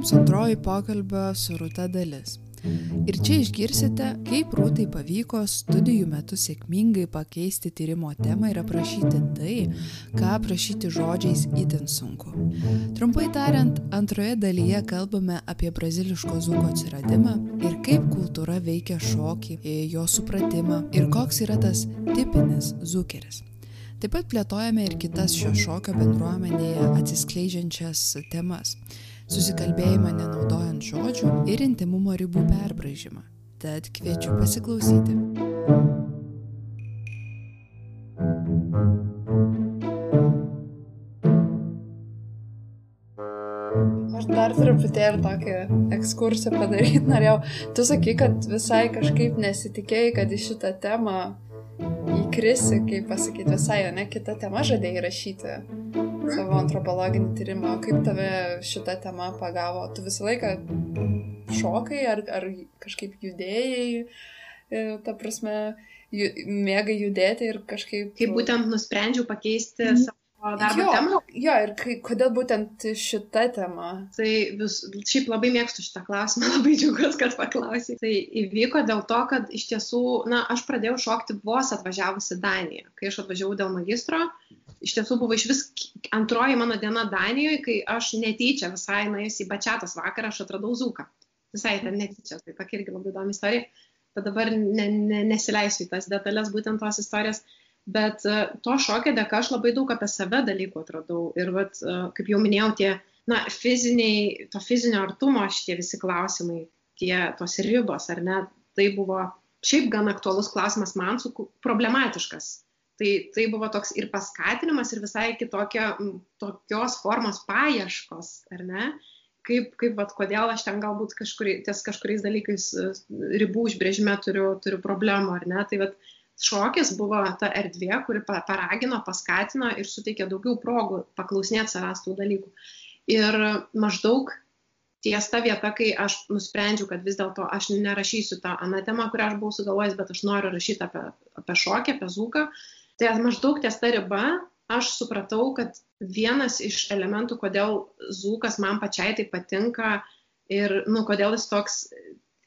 jums antroji pokalbio su Rūta dalis. Ir čia išgirsite, kaip Rūtai pavyko studijų metu sėkmingai pakeisti tyrimo temą ir aprašyti tai, ką aprašyti žodžiais itin sunku. Trumpai tariant, antroje dalyje kalbame apie braziliško zuko atsiradimą ir kaip kultūra veikia šokį, jo supratimą ir koks yra tas tipinis zukeris. Taip pat plėtojame ir kitas šio šokio bendruomenėje atsiskleidžiančias temas - susikalbėjimą nenaudojant žodžių ir intimumo ribų perbražymą. Tad kviečiu pasiklausyti. Aš dar truputėlį tokį ekskursą padaryti norėjau. Tu sakai, kad visai kažkaip nesitikėjai, kad į šitą temą įkrisi, kaip pasakyti, visai, ne, kita tema žadėjai rašyti savo antropologinį tyrimą. Kaip tave šita tema pagavo? Tu visą laiką šokai ar, ar kažkaip judėjai, e, ta prasme, ju, mėgai judėti ir kažkaip... Kaip būtent nusprendžiau pakeisti mm. savo darbo jo, temą. Jo, ir kai, kodėl būtent šita tema? Tai vis, šiaip labai mėgstu šitą klausimą, labai džiaugiuosi, kad paklausai. Tai įvyko dėl to, kad iš tiesų, na, aš pradėjau šokti vos atvažiavusi Daniją. Kai aš atvažiavau dėl magistro, iš tiesų buvo iš vis antroji mano diena Danijoje, kai aš netyčia visai nuėjus į bačiatos vakarą, aš atradau Zuką. Visai ten netyčia, tai tokia irgi labai įdomi istorija. Bet dabar ne, ne, nesileisiu į tas detalės būtent tos istorijos. Bet e, to šokio dėka aš labai daug apie save dalykų atradau. Ir, vat, e, kaip jau minėjau, tie, na, fiziniai, to fizinio artumo šitie visi klausimai, tie, tos ribos, ar ne, tai buvo šiaip gan aktualus klausimas man, su, problematiškas. Tai, tai buvo toks ir paskatinimas, ir visai kitokia, tokios formos paieškos, ar ne? Kaip, kaip vat, kodėl aš ten galbūt kažkuri, ties kažkuriais dalykais e, ribų užbrėžime turiu, turiu problemų, ar ne? Tai vat, šokis buvo ta erdvė, kuri paragino, paskatino ir suteikė daugiau progų paklausinėti savęs tų dalykų. Ir maždaug ties ta vieta, kai aš nusprendžiau, kad vis dėlto aš nerašysiu tą anatemą, kurią aš buvau sugalvojęs, bet aš noriu rašyti apie, apie šokį, apie zūką, tai maždaug ties ta riba aš supratau, kad vienas iš elementų, kodėl zūkas man pačiai tai patinka ir, nu, kodėl jis toks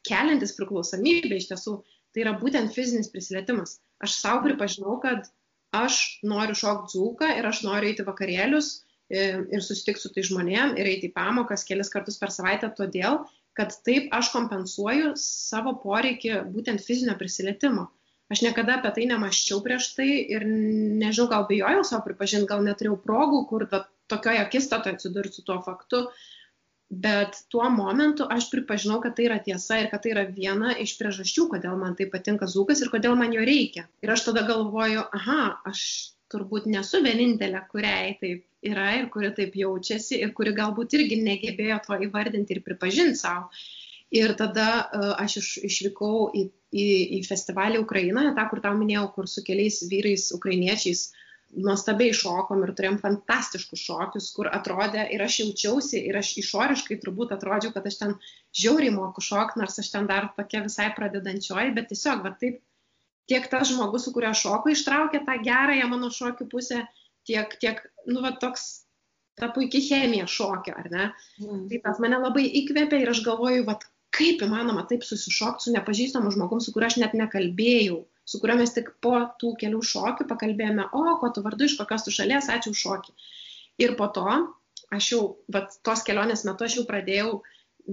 keliantis priklausomybė iš tiesų, tai yra būtent fizinis prisilietimas. Aš savo pripažinau, kad aš noriu šokti dzūką ir aš noriu eiti vakarėlius e, ir susitikti su tai žmonėm ir eiti į pamokas kelis kartus per savaitę todėl, kad taip aš kompensuoju savo poreikį būtent fizinio prisilietimo. Aš niekada apie tai nemaščiau prieš tai ir nežinau, gal bijojau savo pripažinti, gal neturėjau progų, kur tokioje akistatoje atsidurti su tuo faktu, bet tuo momentu aš pripažinau, kad tai yra tiesa ir kad tai yra viena iš priežasčių, kodėl man tai patinka zūkas ir kodėl man jo reikia. Ir aš tada galvoju, aha, aš turbūt nesu vienintelė, kuriai taip yra ir kuri taip jaučiasi ir kuri galbūt irgi negebėjo to įvardinti ir pripažinti savo. Ir tada uh, aš iš, išvykau į, į, į festivalį Ukrainoje, tą, kur tau minėjau, kur su keliais vyrais ukrainiečiais nuostabiai šokom ir turėjom fantastiškus šokius, kur atrodė ir aš jaučiausi, ir aš išoriškai turbūt atrodžiau, kad aš ten žiauriai moku šokti, nors aš ten dar tokia visai pradedančioji, bet tiesiog, va taip, tiek tas žmogus, su kuriuo šoku, ištraukė tą gerąją mano šokių pusę, tiek, tiek, nu, va toks, ta puikia chemija šokio, ar ne? Mm. Tai tas mane labai įkvėpė ir aš galvoju, va kaip įmanoma taip susišokti su nepažįstamu žmogum, su kuriuo aš net nekalbėjau su kuriuo mes tik po tų kelių šokių pakalbėjome, o, ko tu vardu, iš kokios tu šalies, ačiū už šokį. Ir po to, aš jau, bet tos kelionės metu aš jau pradėjau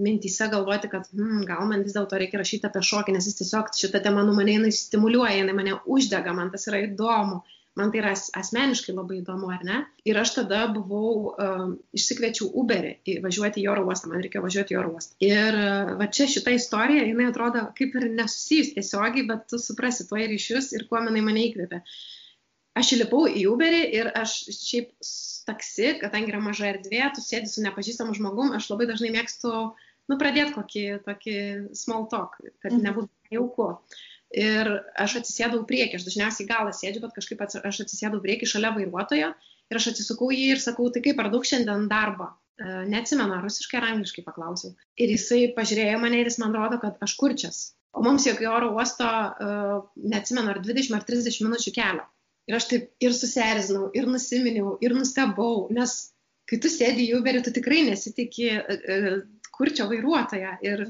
mintyse galvoti, kad hmm, gal man vis dėlto reikia rašyti apie šokį, nes jis tiesiog šitą temą nu mane jinai stimuliuoja, jinai mane uždega, man tas yra įdomu man tai yra asmeniškai labai įdomu, ar ne? Ir aš tada buvau, uh, išsikviečiau Uberį važiuoti į oro uostą, man reikėjo važiuoti į oro uostą. Ir uh, va čia šita istorija, jinai atrodo kaip ir nesusijus tiesiogiai, bet tu suprasi tuo ryšius ir kuo jinai mane įkvėpė. Aš įlipau į Uberį ir aš šiaip taksi, kadangi yra maža erdvė, tu sėdi su nepažįstamu žmogum, aš labai dažnai mėgstu, nu, pradėti kokį tokį small talk, kad mhm. nebūtų jauku. Ir aš atsisėdau priekį, aš dažniausiai galą sėdžiu, bet kažkaip aš atsisėdau priekį šalia vairuotojo ir aš atsisukau jį ir sakau, tai kaip ar daug šiandien darbo. E, neatsimenu, rusiškai ar angliškai paklausiau. Ir jisai pažiūrėjo mane ir jis man rodo, kad aš kurčias. O mums iki oro uosto, uh, neatsimenu, ar 20 ar 30 minučių kelio. Ir aš taip ir susierzinau, ir nusiminiau, ir nustebau, nes kai tu sėdi į Uberį, tu tikrai nesitikė, uh, kurčio vairuotoją. Ir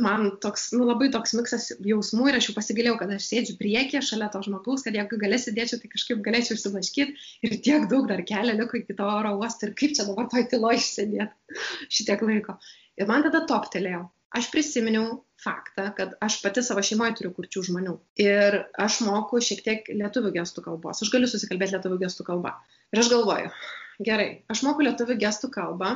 man toks, nu, labai toks miksas jausmų ir aš jau pasigilėjau, kad aš sėdžiu priekį šalia to žmogaus, kad jeigu galėsiu sėdėčiau, tai kažkaip galėčiau išsilaškyti ir tiek daug dar kelią liko iki to oro uosto ir kaip čia dabar toj tyloje išsėdėti šitiek laiko. Ir man tada toptelėjau. Aš prisiminiau faktą, kad aš pati savo šeimoje turiu kurčių žmonių. Ir aš moku šiek tiek lietuvių gestų kalbos. Aš galiu susikalbėti lietuvių gestų kalbą. Ir aš galvoju, gerai, aš moku lietuvių gestų kalbą,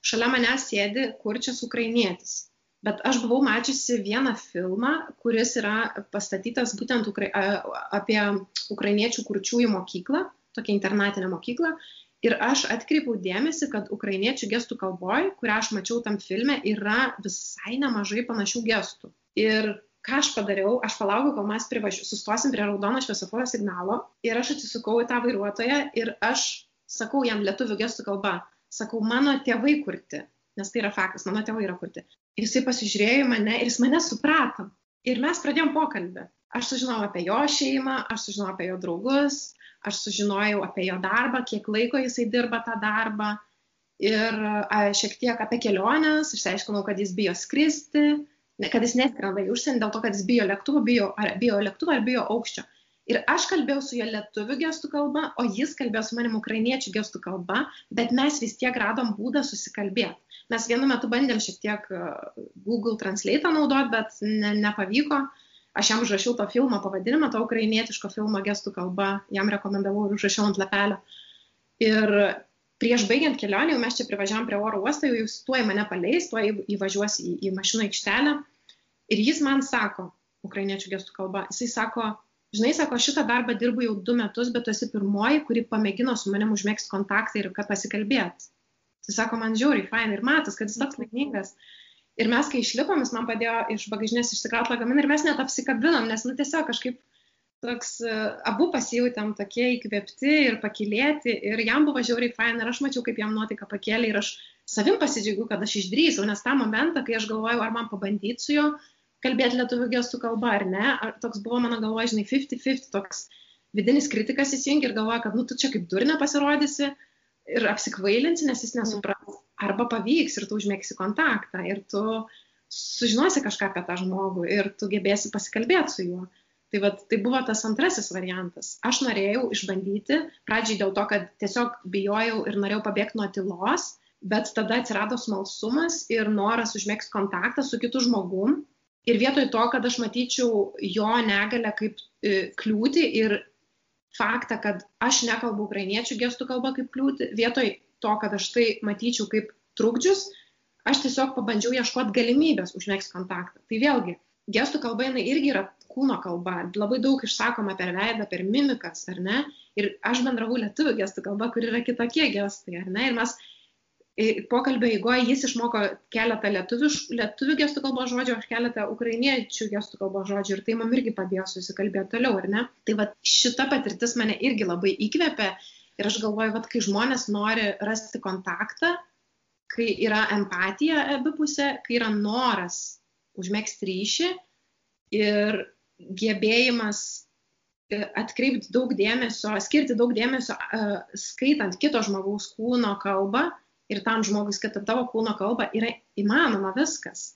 šalia manęs sėdi kurčias ukrainietis bet aš buvau mačiusi vieną filmą, kuris yra pastatytas būtent ukra apie ukrainiečių kurčiųjų mokyklą, tokia internatinė mokykla. Ir aš atkreipiau dėmesį, kad ukrainiečių gestų kalboje, kurią aš mačiau tam filme, yra visai nemažai panašių gestų. Ir ką aš padariau, aš palaukiau, kol mes privažiu, sustosim prie raudono šviesoforo signalo ir aš atsisukau į tą vairuotoją ir aš sakau jam lietuvių gestų kalba, sakau, mano tėvai kurti, nes tai yra faktas, mano tėvai yra kurti. Jisai pasižiūrėjo į mane ir jis mane suprato. Ir mes pradėjom pokalbį. Aš sužinojau apie jo šeimą, aš sužinojau apie jo draugus, aš sužinojau apie jo darbą, kiek laiko jisai dirba tą darbą. Ir šiek tiek apie keliones, išsiaiškinau, kad jis bijo skristi, kad jis neskrenda į užsienį dėl to, kad jis bijo lėktuvo, bijo, ar bijo lėktuvo ar bijo aukščio. Ir aš kalbėjau su juo lietuvių gestų kalba, o jis kalbėjo su manim ukrainiečių gestų kalba, bet mes vis tiek radom būdą susikalbėti. Mes vienu metu bandėm šiek tiek e, Google Translate naudot, bet ne, nepavyko. Aš jam užrašiau to filmo pavadinimą, to ukrainietiško filmo gestų kalba, jam rekomendavau ir užrašiau ant lapelio. Ir prieš baigiant kelionę, jau mes čia privažiavam prie oro uosto, jau jis tuoj mane paleis, tuoj įvažiuos į, į mašino aikštelę. Ir jis man sako, ukrainiečių gestų kalba, jisai sako, žinai, sako, šitą darbą dirbu jau du metus, bet tu esi pirmoji, kuri pamėgino su manim užmėgsti kontaktą ir ką pasikalbėti. Tai sako, man žiauriai, fain ir matas, kad jis toks laimingas. Ir mes, kai išlipom, jis man padėjo iš bagažinės išsikrauti lagaminą ir mes net apsikabinom, nes, nu, tiesiog kažkaip toks, uh, abu pasijautėm tokie įkvėpti ir pakilėti ir jam buvo žiauriai fain ir aš mačiau, kaip jam nuotaika pakėlė ir aš savim pasidžiaugiu, kad aš išdrįsau, nes tą momentą, kai aš galvojau, ar man pabandyti su juo kalbėti lietuvių gestų kalba ar ne, ar toks buvo mano galvoje, žinai, 50-50, toks vidinis kritikas įsijungia ir galvoja, kad, nu, tu čia kaip durne pasirodysi, ir apsikvailinsi, nes jis nesupras. Arba pavyks ir tu užmėgsi kontaktą ir tu sužinosi kažką apie tą žmogų ir tu gebėsi pasikalbėti su juo. Tai, vat, tai buvo tas antrasis variantas. Aš norėjau išbandyti, pradžiai dėl to, kad tiesiog bijojau ir norėjau pabėgti nuo tylos, bet tada atsirado smalsumas ir noras užmėgsti kontaktą su kitu žmogum. Ir vietoj to, kad aš matyčiau jo negalę kaip e, kliūtį ir faktą, kad aš nekalbu ukrainiečių gestų kalbą kaip kliūtį, vietoj to, kad aš tai matyčiau kaip trukdžius, aš tiesiog pabandžiau ieškoti galimybės užmėgsti kontaktą. Tai vėlgi, gestų kalba jinai irgi yra kūno kalba, labai daug išsakoma per veidą, per mimikas, ar ne? Ir aš bendravau lietuvių gestų kalba, kur yra kitokie gestai, ar ne? Ir mes pokalbio eigoje jis išmoko keletą lietuvių, lietuvių gestų kalbos žodžių, aš keletą ukrainiečių gestų kalbos žodžių ir tai man irgi padėjo susikalbėti toliau, ar ne? Tai va šita patirtis mane irgi labai įkvėpė ir aš galvoju, va kai žmonės nori rasti kontaktą, kai yra empatija abipusė, kai yra noras užmėgsti ryšį ir gebėjimas e, atkreipti daug dėmesio, skirti daug dėmesio uh, skaitant kito žmogaus kūno kalbą, ir tam žmogui skaitant tavo kūno kalbą yra įmanoma viskas.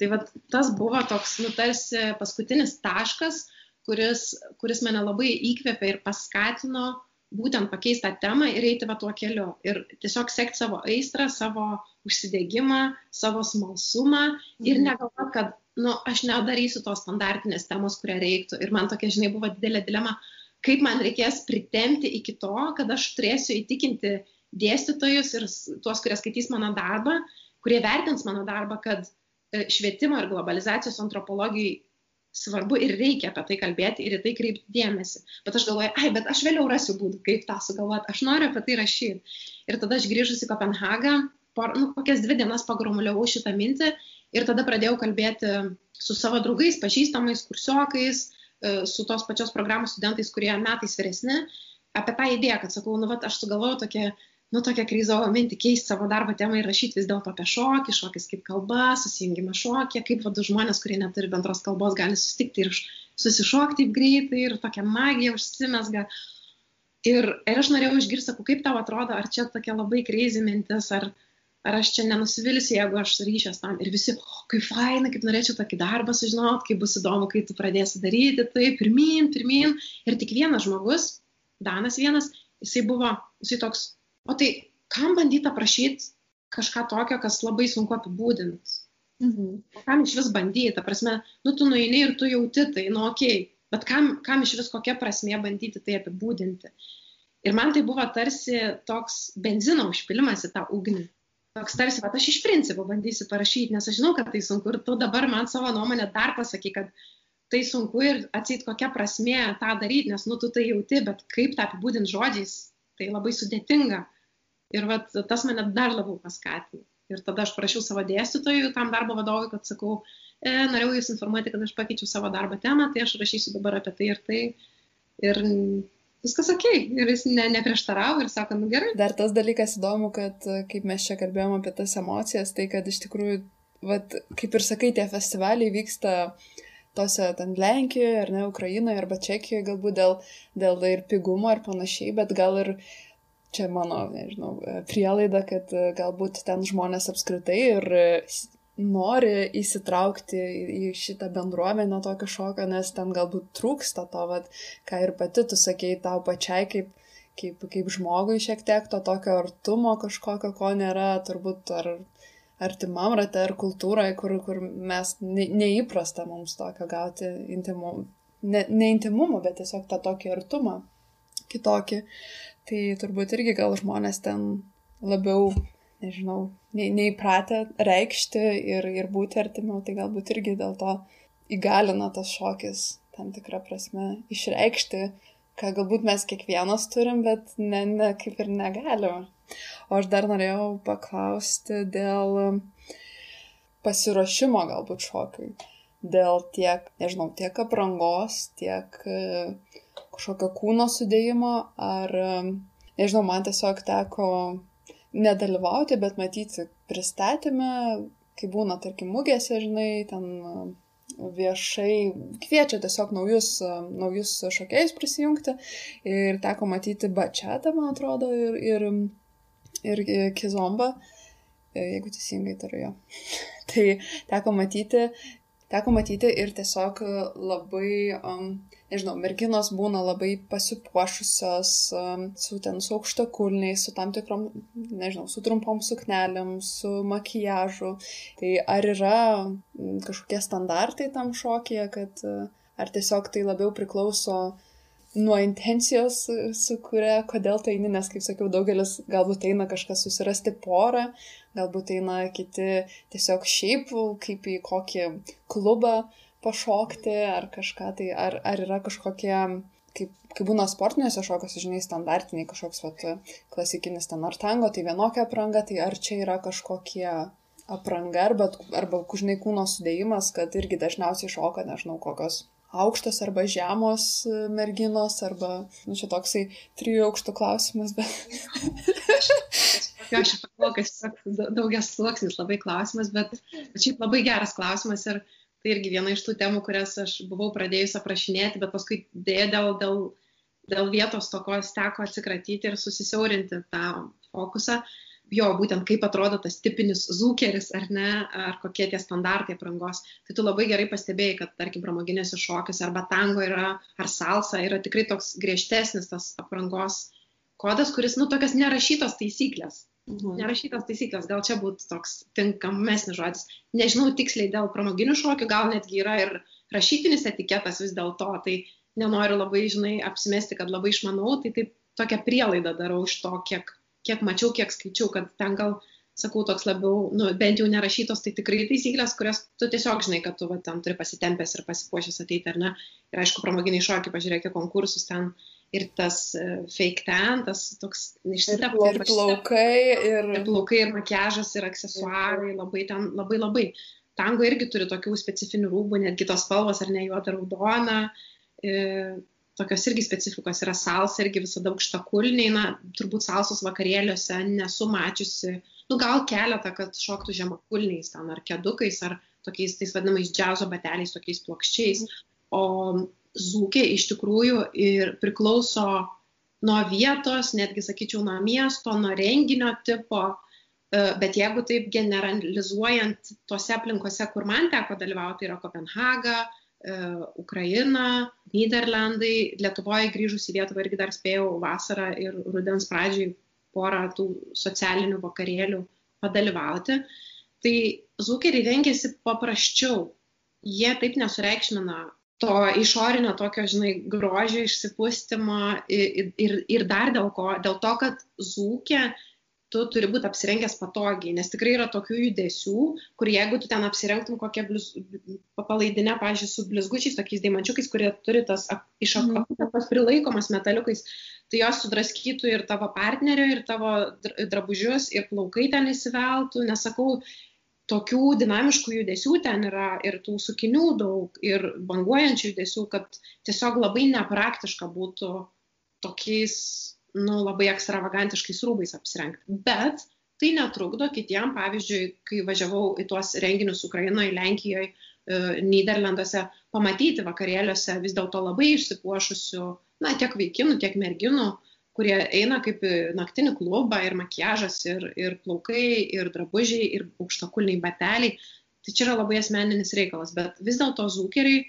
Tai va tas buvo toks, nu, tarsi paskutinis taškas, kuris, kuris mane labai įkvėpė ir paskatino būtent pakeisti tą temą ir eiti va tuo keliu. Ir tiesiog sekti savo aistrą, savo užsidėgymą, savo smalsumą ir mhm. negalvoti, kad, nu, aš nedarysiu tos standartinės temos, kurią reiktų. Ir man tokia, žinai, buvo didelė dilema, kaip man reikės pritemti iki to, kad aš turėsiu įtikinti dėstytojus ir tuos, kurie skaitys mano darbą, kurie vertins mano darbą, kad e, švietimo ir globalizacijos antropologijai svarbu ir reikia apie tai kalbėti ir į tai kreipti dėmesį. Bet aš galvoju, ai, bet aš vėliau rasiu būdų, kaip tą sugalvoti, aš noriu apie tai rašyti. Ir tada aš grįžus į Kopenhagą, por, nu, kokias dvi dienas pagrumuliavau šitą mintį ir tada pradėjau kalbėti su savo draugais, pažįstamais, kursiokais, e, su tos pačios programos studentais, kurie metais vyresni, apie tą idėją, kad sakau, nu, va, aš sugalvojau tokią nu, tokią kryzovą mintį keisti savo darbo temą ir rašyti vis dėlto apie šokį, šokis kaip kalba, susijungimą šokį, kaip vadų žmonės, kurie neturi bendros kalbos, gali susitikti ir susišokti greitai ir tokia magija užsimesga. Ir, ir aš norėjau išgirsti, sakau, kaip tau atrodo, ar čia tokia labai kreizį mintis, ar, ar aš čia nenusivilsiu, jeigu aš ryšias tam. Ir visi, oh, kaip faina, kaip norėčiau tokį darbą sužinoti, kaip bus įdomu, kai tu pradėsi daryti, tai pirmin, pirmin. Ir tik vienas žmogus, Danas vienas, jisai buvo, jisai toks, o tai kam bandyti aprašyti kažką tokio, kas labai sunku apibūdinti? Mhm. Kam iš vis bandyti, ta prasme, nu tu nueini ir tu jauti tai, nu okei, okay, bet kam, kam iš vis kokia prasmė bandyti tai apibūdinti? Ir man tai buvo tarsi toks benzino užpilimas į tą ugnį toks tarsi, va, aš iš principo bandysiu parašyti, nes aš žinau, kad tai sunku ir tu dabar man savo nuomonę dar pasaky, kad tai sunku ir atsit kokia prasmė tą daryti, nes, nu, tu tai jauti, bet kaip tą apibūdinti žodžiais, tai labai sudėtinga. Ir va, tas mane dar labiau paskatino. Ir tada aš prašiau savo dėstytojų, tam darbo vadovui, kad sakau, e, norėjau jūs informuoti, kad aš pakeičiau savo darbo temą, tai aš rašysiu dabar apie tai ir tai. Ir viskas ok. Ir jis ne, neprieštaravo ir sako, nu gerai. Dar tas dalykas įdomu, kad kaip mes čia kalbėjome apie tas emocijas, tai kad iš tikrųjų, vat, kaip ir sakai, tie festivaliai vyksta tose ten Lenkijoje, ar ne, Ukrainoje, arba Čekijoje, galbūt dėl, dėl ir pigumo ir panašiai, bet gal ir čia mano, nežinau, prielaida, kad galbūt ten žmonės apskritai ir nori įsitraukti į šitą bendruomenę tokio šokio, nes ten galbūt trūksta to, vat, ką ir pati tu sakei tau pačiai kaip, kaip, kaip žmogui šiek tiek to tokio artumo kažkokio, ko nėra turbūt ar artimam rate ar kultūroje, kur, kur mes ne, neįprasta mums tokio gauti intimumo, ne, ne intimumo, bet tiesiog tą tokį artumą kitokį. Tai turbūt irgi gal žmonės ten labiau nežinau, ne, neįpratę reikšti ir, ir būti artimiau, tai galbūt irgi dėl to įgalina tas šokis tam tikrą prasme išreikšti, ką galbūt mes kiekvienas turim, bet ne, ne, kaip ir negalime. O aš dar norėjau paklausti dėl pasiruošimo galbūt šokiui. Dėl tiek, nežinau, tiek aprangos, tiek e, kažkokio kūno sudėjimo, ar, nežinau, man tiesiog teko nedalyvauti, bet matyti pristatymę, kai būna, tarkim, mugėse, žinai, ten uh, viešai kviečia tiesiog naujus, naujus šokėjus prisijungti. Ir teko matyti Bačiatą, man atrodo, ir, ir, ir Kizomba, jeigu teisingai turiu jo. tai teko matyti, teko matyti ir tiesiog labai um, nežinau, merginos būna labai pasipuošusios um, su ten su aukštakulniais, su tam tikrom, nežinau, su trumpom suknelėm, su makijažu. Tai ar yra kažkokie standartai tam šokėje, kad ar tiesiog tai labiau priklauso nuo intencijos, su kuria, kodėl tai eini, nes, kaip sakiau, daugelis galbūt eina kažkas susirasti porą, galbūt eina kiti tiesiog šiaip kaip į kokį klubą pašokti ar kažką tai, ar, ar yra kažkokie, kaip, kaip būna sportinėse šokiuose, žinai, standartiniai kažkoks vat, klasikinis ten ar tango, tai vienokia apranga, tai ar čia yra kažkokie apranga arba, arba žinai, kūno sudėjimas, kad irgi dažniausiai šoka, nežinau, kokios aukštos arba žemos merginos, arba, nu, čia toksai trijų aukštų klausimas, bet... aš pagalvoju, kad daugias sluoksnis labai klausimas, bet, šiaip labai geras klausimas ir tai irgi viena iš tų temų, kurias aš buvau pradėjus aprašinėti, bet paskui dėja dėl, dėl, dėl vietos tokos teko atsikratyti ir susisiaurinti tą fokusą. Jo, būtent kaip atrodo tas tipinis zukeris ar ne, ar kokie tie standartai aprangos. Tai tu labai gerai pastebėjai, kad, tarkim, pramoginėse šokis arba tango yra, ar salsa yra tikrai toks griežtesnis tas aprangos kodas, kuris, nu, tokias nerašytos taisyklės Mhm. Nerašytos taisyklės, gal čia būtų toks tinkamesnis žodis. Nežinau tiksliai dėl pramoginių šokių, gal netgi yra ir rašytinis etiketas vis dėlto, tai nenoriu labai, žinai, apsimesti, kad labai išmanau, tai taip tokią prielaidą darau iš to, kiek, kiek mačiau, kiek skaičiau, kad ten gal, sakau, toks labiau, nu, bent jau nerašytos, tai tikrai taisyklės, kurias tu tiesiog žinai, kad tu va, ten turi pasitempęs ir pasipuošęs ateiti, ar ne. Ir aišku, pramoginiai šokiai, pažiūrėkite konkursus ten ir tas e, fake tan, tas toks išsiteptas. Ir plaukai, ir... ir plaukai, ir makiažas, ir aksesuarai, labai ten, labai labai. Tango irgi turi tokių specifinių rūbų, netgi tos spalvos, ar ne juoda raudona. E, tokios irgi specifikos yra salsa, irgi visada aukšta kulniai, na, turbūt salsos vakarėliuose nesu mačiusi, nu gal keletą, kad šoktų žemakulniais ten, ar kedukais, ar tokiais tais vadinamais džiazo bateliais, tokiais plokščiais. O zūkė iš tikrųjų ir priklauso nuo vietos, netgi sakyčiau, nuo miesto, nuo renginio tipo. bet jeigu taip generalizuojant tose aplinkose, kur man teko dalyvauti, yra Kopenhaga, e, Ukraina, Niderlandai, Lietuvoje grįžus į Lietuvą irgi dar spėjau vasarą ir rudens pradžiai porą tų socialinių vakarėlių padalyvauti. Tai zukeriai rengėsi paprasčiau, jie taip nesureikšmina to išorinio tokio, žinai, grožio išsipūstimo ir, ir, ir dar dėl ko, dėl to, kad zūkė tu turi būti apsirengęs patogiai, nes tikrai yra tokių judesių, kur jeigu tu ten apsirengtum kokią bliz, palaidinę, pažiūrėjau, su blizgučiais, tokiais daimančiukais, kurie turi tas iš akutės mhm. prilaikomas metaliukais, tai jos sudraskytų ir tavo partnerio, ir tavo drabužius, ir plaukai ten įsiveltų, nesakau, tokių dinamiškų judesių ten yra ir tų sukinių daug, ir banguojančių judesių, kad tiesiog labai nepraktiška būtų tokiais, nu, labai ekstravagantiškais rūbais apsirengti. Bet tai netrukdo kitiem, pavyzdžiui, kai važiavau į tuos renginius Ukrainoje, Lenkijoje, Niderlanduose, pamatyti vakarėliuose vis dėlto labai išsipuošusių, na, tiek vaikinų, tiek merginų, kurie eina kaip naktinį klubą ir makiažas, ir, ir plaukai, ir drabužiai, ir aukštakulniai bateliai. Tai čia yra labai asmeninis reikalas, bet vis dėlto zūkeriai,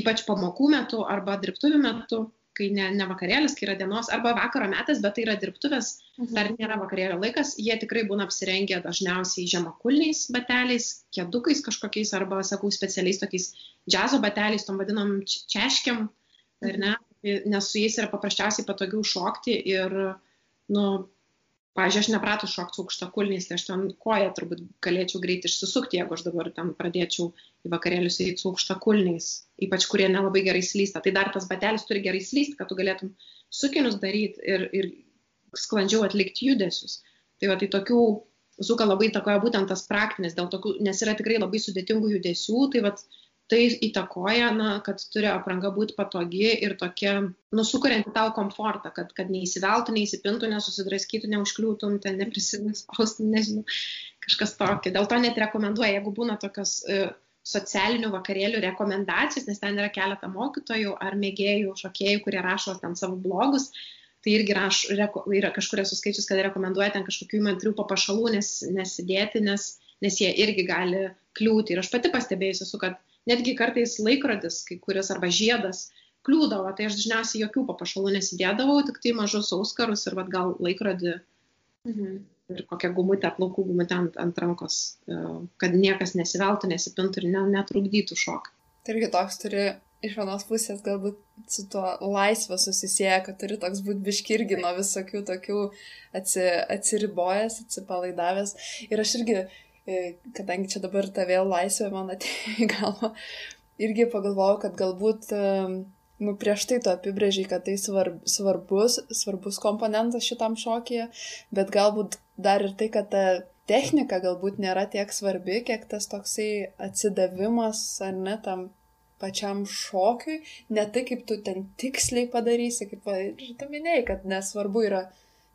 ypač pamokų metu arba dirbtuvių metu, kai ne, ne vakarėlis, kai yra dienos, arba vakaro metas, bet tai yra dirbtuvės, mhm. dar nėra vakarėlio laikas, jie tikrai būna apsirengę dažniausiai žemakulniais bateliais, kėdukais kažkokiais, arba, sakau, specialiais tokiais džiazo bateliais, tom vadinam češkiam, ar ne, nes su jais yra paprasčiausiai patogiau šokti ir, nu, pažiūrėjau, aš nepratu šokti aukštakulniais, tai aš ten koją turbūt galėčiau greit išsisukti, jeigu aš dabar ten pradėčiau į vakarėlius eiti su aukštakulniais, ypač kurie nelabai gerai slysta. Tai dar tas batelis turi gerai slysti, kad tu galėtum sukinius daryti ir, ir sklandžiau atlikti judesius. Tai va, tai tokių zuka labai įtakoja būtent tas praktinis, dėl tokių, nes yra tikrai labai sudėtingų judesių, tai va, tai įtakoja, na, kad turi apranga būti patogi ir tokia, nusukurianti tau komfortą, kad, kad neįsiveltų, neįsipintų, nesusidraskytų, neužkliūtum, ten neprisimespaustum, nežinau, kažkas tokio. Dėl to net rekomenduoju, jeigu būna tokios e, socialinių vakarėlių rekomendacijos, nes ten yra keletą mokytojų ar mėgėjų, šokėjų, kurie rašo ten savo blogus, tai irgi raš, reko, yra kažkur esu skaičius, kad rekomenduoja ten kažkokių įmantrių papašalų nes, nesidėti, nes, nes jie irgi gali kliūti. Ir aš pati pastebėjusi esu, kad netgi kartais laikrodis, kai kuris arba žiedas kliūdavo, tai aš dažniausiai jokių papašalų nesidėdavau, tik tai mažus auskarus ir vad gal laikrodį mhm. ir kokią gumutę, plaukų gumutę ant, ant rankos, e, kad niekas nesiveltų, nesipintų ir ne, netrukdytų šokį. Tai irgi toks turi iš vienos pusės galbūt su tuo laisvė susisieja, kad turi toks būti biškirgi nuo visokių tokių atsi, atsiribojęs, atsipalaidavęs. Ir aš irgi kadangi čia dabar ta vėl laisvė man atėjo į galvą, irgi pagalvojau, kad galbūt e, nu, prieš tai tu apibrėžiai, kad tai svarb, svarbus, svarbus komponentas šitam šokyje, bet galbūt dar ir tai, kad ta technika galbūt nėra tiek svarbi, kiek tas toksai atsidavimas ar ne tam pačiam šokiui, ne tai, kaip tu ten tiksliai padarysi, kaip ir tu minėjai, kad nesvarbu yra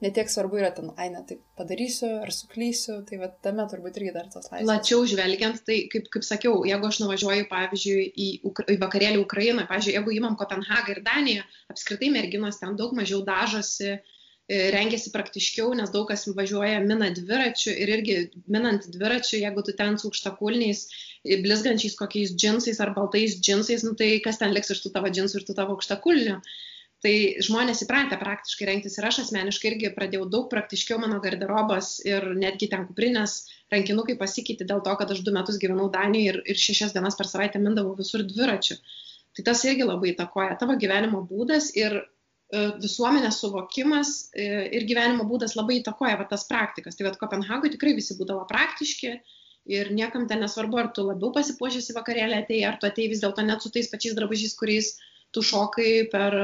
netiek svarbu yra ten, ai, ne, tai padarysiu ar suklysiu, tai va tame turbūt irgi dar tos laisvės. Plačiau žvelgiant, tai kaip, kaip sakiau, jeigu aš nuvažiuoju, pavyzdžiui, į, į vakarėlį Ukrainą, pavyzdžiui, jeigu įmam Kopenhagą ir Daniją, apskritai merginos ten daug mažiau dažosi, e, rengiasi praktiškiau, nes daug kas važiuoja mina dviračių ir irgi minant dviračių, jeigu tu ten su aukštakulniais, e, blizgančiais kokiais džinsais ar baltais džinsais, nu, tai kas ten liks iš tų tavo džinsų ir tų tavo aukštakulnių. Tai žmonės įpratę praktiškai rengtis ir aš asmeniškai irgi pradėjau daug praktiškiau mano garderobas ir netgi ten kuprinės rankinukai pasikeitė dėl to, kad aš du metus gyvenau Danijoje ir, ir šešias dienas per savaitę mindavau visur dviračiu. Tai tas irgi labai įtakoja tavo gyvenimo būdas ir e, visuomenės suvokimas e, ir gyvenimo būdas labai įtakoja va, tas praktikas. Tai vad Kopenhagoje tikrai visi būdavo praktiški ir niekam ten nesvarbu, ar tu labiau pasipuošęs į vakarėlį atei, ar tu atei vis dėlto net su tais pačiais drabužiais, kuriais tu šokai per,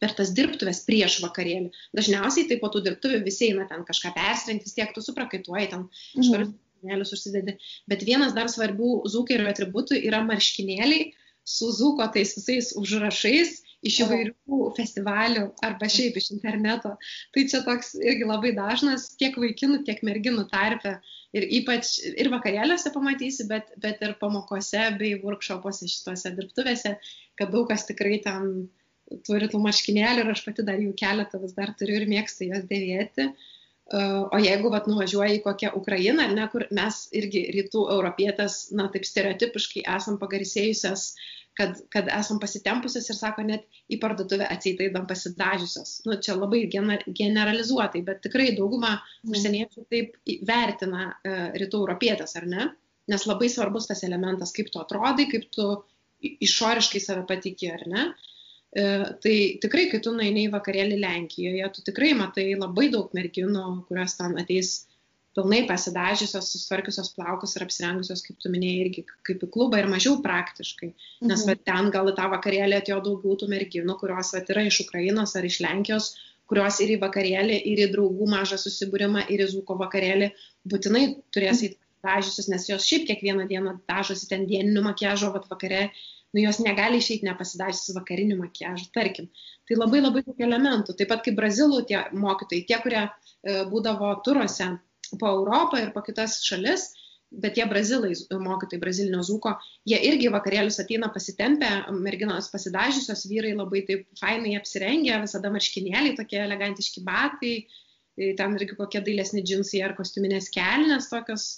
per tas dirbtuves prieš vakarėlį. Dažniausiai tai po tų dirbtuvių visi eina ten kažką persirengti, vis tiek tu suprakaituoji, ten švarius marškinėlius užsidedi. Bet vienas dar svarbių zūkerio atributų yra marškinėliai su zūko tais visais užrašais iš įvairių festivalių arba šiaip iš interneto. Tai čia toks irgi labai dažnas tiek vaikinų, tiek merginų tarpe. Ir ypač ir vakarėliuose pamatysi, bet, bet ir pamokose bei workshopuose šituose dirbtuvėse, kad daug kas tikrai ten turi tų marškinėlių ir aš pati dar jų keletą vis dar turiu ir mėgstu juos dėvėti. O jeigu vat, nuvažiuoji į kokią Ukrainą, ne, kur mes irgi rytų europietės, na taip stereotipiškai esam pagarsėjusios, kad, kad esam pasitempusios ir sako, net į parduotuvę atsitaidam pasidažiusios. Nu, čia labai generalizuotai, bet tikrai dauguma mm. užsieniečių taip vertina uh, rytų europietės, ar ne? Nes labai svarbus tas elementas, kaip tu atrodai, kaip tu išoriškai save patikė, ar ne? E, tai tikrai, kai tu nueini į vakarėlį Lenkijoje, tu tikrai matai labai daug merginų, kurios ten ateis pilnai pasidažiusios, susitvarkiusios plaukus ir apsirengusios, kaip tu minėjai, irgi kaip į klubą ir mažiau praktiškai. Nes mhm. va, ten gal į tą vakarėlį atėjo daugiau tų merginų, kurios va, yra iš Ukrainos ar iš Lenkijos, kurios ir į vakarėlį, ir į draugų mažą susibūrimą, ir į Zuko vakarėlį būtinai turės įti dažysius, nes jos šiaip kiekvieną dieną dažosi ten dieniniu makiažo, va vakare nu jos negali išeiti nepasidažiusi vakarinių makiažų, tarkim. Tai labai labai daug elementų. Taip pat kaip brazilų tie mokytojai, tie, kurie e, būdavo turuose po Europą ir po kitas šalis, bet tie brazilai mokytojai, brazilinio zūko, jie irgi vakarėlius ateina pasitempę, merginos pasidažiusios, vyrai labai taip fainai apsirengę, visada marškinėliai, tokie elegantiški batai, ten irgi kokie dailesni džinsai ar kostiuminės kelnes tokios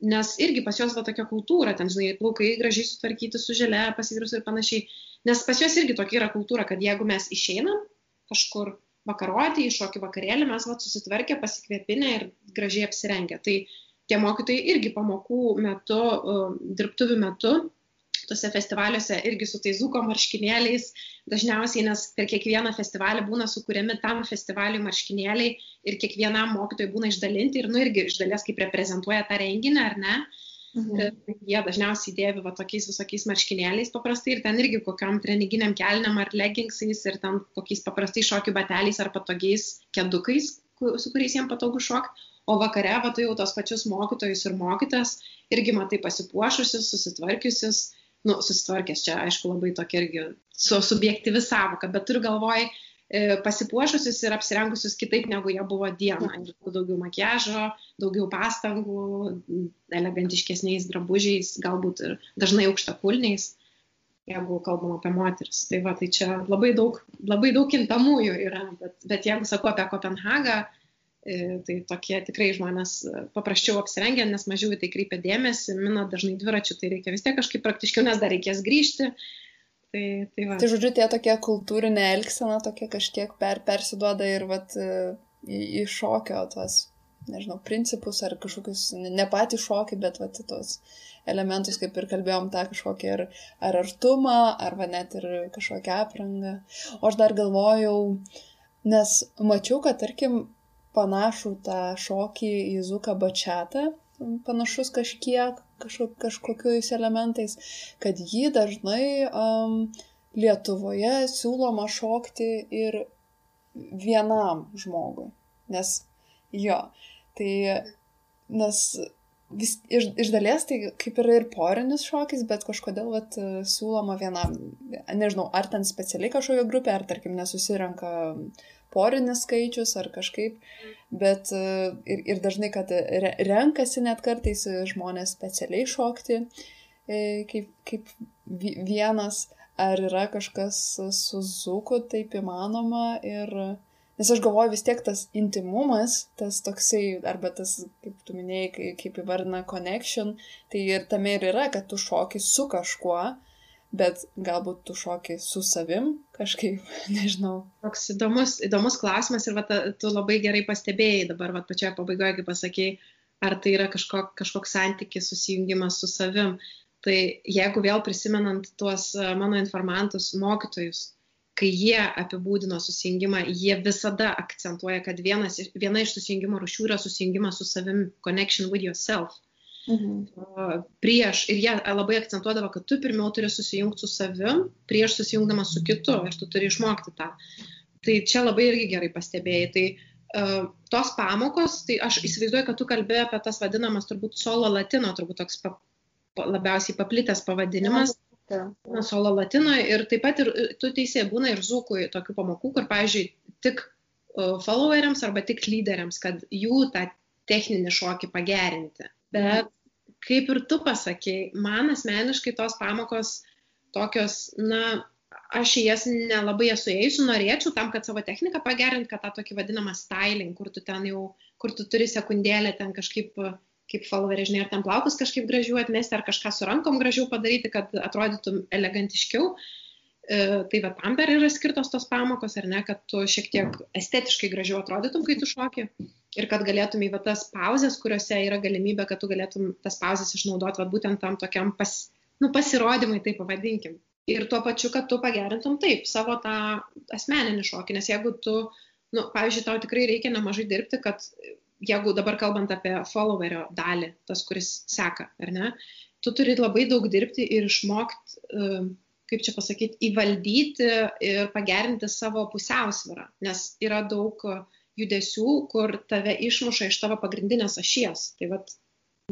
nes irgi pas juos va tokia kultūra, ten, žinai, plaukai gražiai sutvarkyti su želė, pasvirus ir panašiai. Nes pas juos irgi tokia yra kultūra, kad jeigu mes išeinam kažkur vakaruoti, į šokį vakarėlį, mes va susitvarkę, pasikvėpinę ir gražiai apsirengę. Tai tie mokytojai irgi pamokų metu, dirbtuvių metu tuose festivaliuose irgi su tais zuko marškinėliais, dažniausiai, nes per kiekvieną festivalį būna sukūriami tam festivaliui marškinėliai ir kiekvienam mokytojui būna išdalinti ir, nu, irgi iš dalies kaip reprezentuoja tą renginį, ar ne? Mhm. Jie dažniausiai dėvi va tokiais visokiais marškinėliais paprastai ir ten irgi kokiam treninginiam kelniam ar leggingsais ir ten kokiais paprastai šokių bateliais ar patogiais kedukais, su kuriais jiems patogu šokti. O vakare, va, tu jau tos pačius mokytojus ir mokytas irgi matai pasipuošusius, susitvarkiusius, nu, susitvarkęs čia, aišku, labai tokia irgi su subjektyvi savoka, bet turiu galvoj e, pasipuošusius ir apsirengusius kitaip, negu jie buvo dieną. Ir daugiau makiažo, daugiau pastangų, elegantiškesniais drabužiais, galbūt ir dažnai aukštakulniais, jeigu kalbam apie moteris. Tai va, tai čia labai daug, labai daug kintamųjų yra, bet, bet jeigu sakau apie Kopenhagą, E, tai tokie tikrai žmonės e, paprasčiau apsirengia, nes mažiau į tai kreipia dėmesį, mina dažnai dviračių, tai reikia vis tiek kažkaip praktiškiau, nes dar reikės grįžti. Tai, tai, va. tai žodžiu, tie tokie kultūrinė elgsena tokia kažkiek per, persiduoda ir vat, e, į, šokio tos, nežinau, principus ar kažkokius, ne patį šokį, bet vat, tos elementus, kaip ir kalbėjom, tą kažkokį ir, ar artumą, arba net ir kažkokią aprangą. O aš dar galvojau, nes mačiau, kad tarkim panašų tą šokį į Zuką Bačiatą, panašus kažkiek, kažkok, kažkokiais elementais, kad jį dažnai um, Lietuvoje siūloma šokti ir vienam žmogui. Nes jo, tai nes vis, iš, iš dalies tai kaip ir, ir porinis šokis, bet kažkodėl vat, siūloma vienam, nežinau, ar ten specialiai kažkokia grupė, ar tarkim nesusirenka porinis skaičius ar kažkaip, bet e, ir, ir dažnai, kad re, renkasi net kartais žmonės specialiai šokti e, kaip, kaip vienas, ar yra kažkas su zuku taip įmanoma ir Nes aš galvoju vis tiek tas intimumas, tas toksai, arba tas, kaip tu minėjai, kaip įvardina connection, tai ir tame ir yra, kad tu šoki su kažkuo, bet galbūt tu šoki su savim kažkaip, nežinau. Toks įdomus, įdomus klausimas ir va, tu labai gerai pastebėjai dabar, va, pačioje pabaigoje, kaip pasakėjai, ar tai yra kažkok, kažkoks santykis, susijungimas su savim. Tai jeigu vėl prisimenant tuos e, mano informantus, mokytojus, kai jie apibūdino susijungimą, jie visada akcentuoja, kad vienas, viena iš susijungimo rušių yra susijungimas su savim, connection with yourself. Mhm. Prieš, ir jie labai akcentuodavo, kad tu pirmiau turi susijungti su savim, prieš susijungdamas su kitu ir tu turi išmokti tą. Tai čia labai irgi gerai pastebėjai. Tai uh, tos pamokos, tai aš įsivaizduoju, kad tu kalbėjai apie tas vadinamas turbūt solo latino, turbūt toks pa, pa, labiausiai paplitęs pavadinimas. Ja. Solo latino ir taip pat ir tu teisė būna ir zūkui tokių pamokų, kur, pavyzdžiui, tik followeriams arba tik lyderiams, kad jų tą techninį šokį pagerinti. Bet kaip ir tu pasakėjai, man asmeniškai tos pamokos tokios, na, aš į jas nelabai esu ėjusi, norėčiau tam, kad savo techniką pagerint, kad tą tokį vadinamą styling, kur tu ten jau, kur tu turi sekundėlę ten kažkaip kaip followerį, žinai, ar ten plaukus kažkaip gražiau atmesti, ar kažką su rankom gražiau padaryti, kad atrodytum elegantiškiau. E, tai va tam dar yra skirtos tos pamokos, ar ne, kad tu šiek tiek estetiškai gražiau atrodytum, kai tu šoki. Ir kad galėtum į tas pauzes, kuriuose yra galimybė, kad tu galėtum tas pauzes išnaudoti va, būtent tam tokiam pas, nu, pasirodymui, taip pavadinkim. Ir tuo pačiu, kad tu pagerintum taip savo tą asmeninį šokį, nes jeigu tu, nu, pavyzdžiui, tau tikrai reikia nemažai dirbti, kad jeigu dabar kalbant apie followerio dalį, tas, kuris seka, ar ne, tu turi labai daug dirbti ir išmokti, e, kaip čia pasakyti, įvaldyti ir pagerinti savo pusiausvyrą, nes yra daug judesių, kur tave išmuša iš tavo pagrindinės ašies. Tai vat,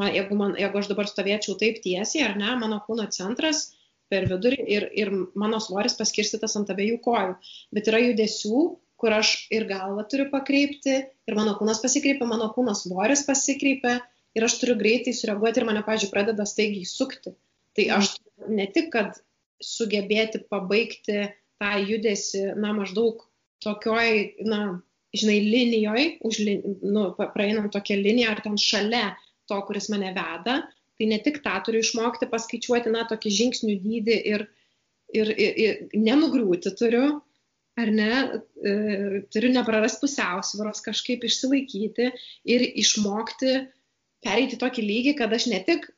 man, jeigu, man, jeigu aš dabar stovėčiau taip tiesiai, ar ne, mano kūno centras per vidurį ir, ir mano svoris paskirstytas ant abiejų kojų, bet yra judesių, kur aš ir galvą turiu pakreipti, ir mano kūnas pasikreipia, mano kūno svoris pasikreipia, ir aš turiu greitai sureaguoti ir mane, pažiūrėjau, pradeda staigiai sukti. Tai aš ne tik, kad sugebėti pabaigti tą judesi, na, maždaug tokioj, na, žinai, linijoje, už, nu, praeinant tokią liniją ar ten šalia to, kuris mane veda, tai ne tik tą turiu išmokti paskaičiuoti, na, tokį žingsnių dydį ir, ir, ir, ir nenugriūti turiu, ar ne, e, turiu neprarasti pusiausvėros, kažkaip išsilaikyti ir išmokti pereiti tokį lygį, kad aš ne tik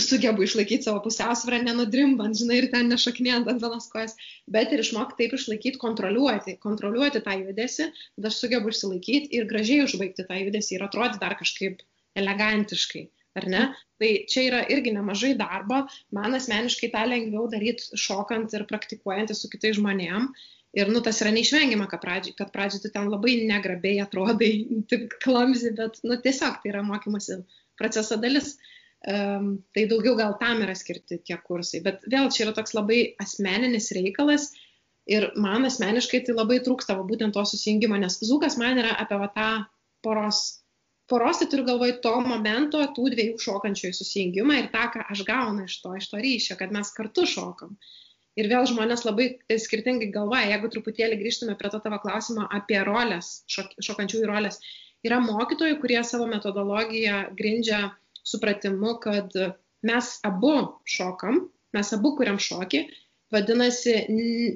sugebu išlaikyti savo pusiausvyrą, nenudrimbant, žinai, ir ten nešaknėjant ant vienos kojas, bet ir išmokti taip išlaikyti, kontroliuoti, kontroliuoti tą judesi, kad aš sugebu išsilaikyti ir gražiai užbaigti tą judesį ir atrodyti dar kažkaip elegantiškai, ar ne? Tai čia yra irgi nemažai darbo, man asmeniškai tą lengviau daryti šokant ir praktikuojant su kitais žmonėmis Ir, nu, tas yra neišvengiama, kad pradžiai, kad pradžiai tu ten labai negrabiai atrodai, tik klamzi, bet, nu, tiesiog tai yra mokymosi proceso dalis. Um, tai daugiau gal tam yra skirti tie kursai. Bet vėl čia yra toks labai asmeninis reikalas ir man asmeniškai tai labai trūksta va, būtent to susijungimo, nes Zukas man yra apie va, tą poros. Poros tai turiu galvoj to momento, tų dviejų šokančiųjų susijungimą ir tą, ką aš gaunu iš to, iš to ryšio, kad mes kartu šokam. Uh, Ir vėl žmonės labai skirtingai galvoja, jeigu truputėlį grįžtume prie to tavo klausimo apie rolės, šok, šokančiųjų rolės. Yra mokytojai, kurie savo metodologiją grindžia supratimu, kad mes abu šokam, mes abu kuriam šokį, vadinasi,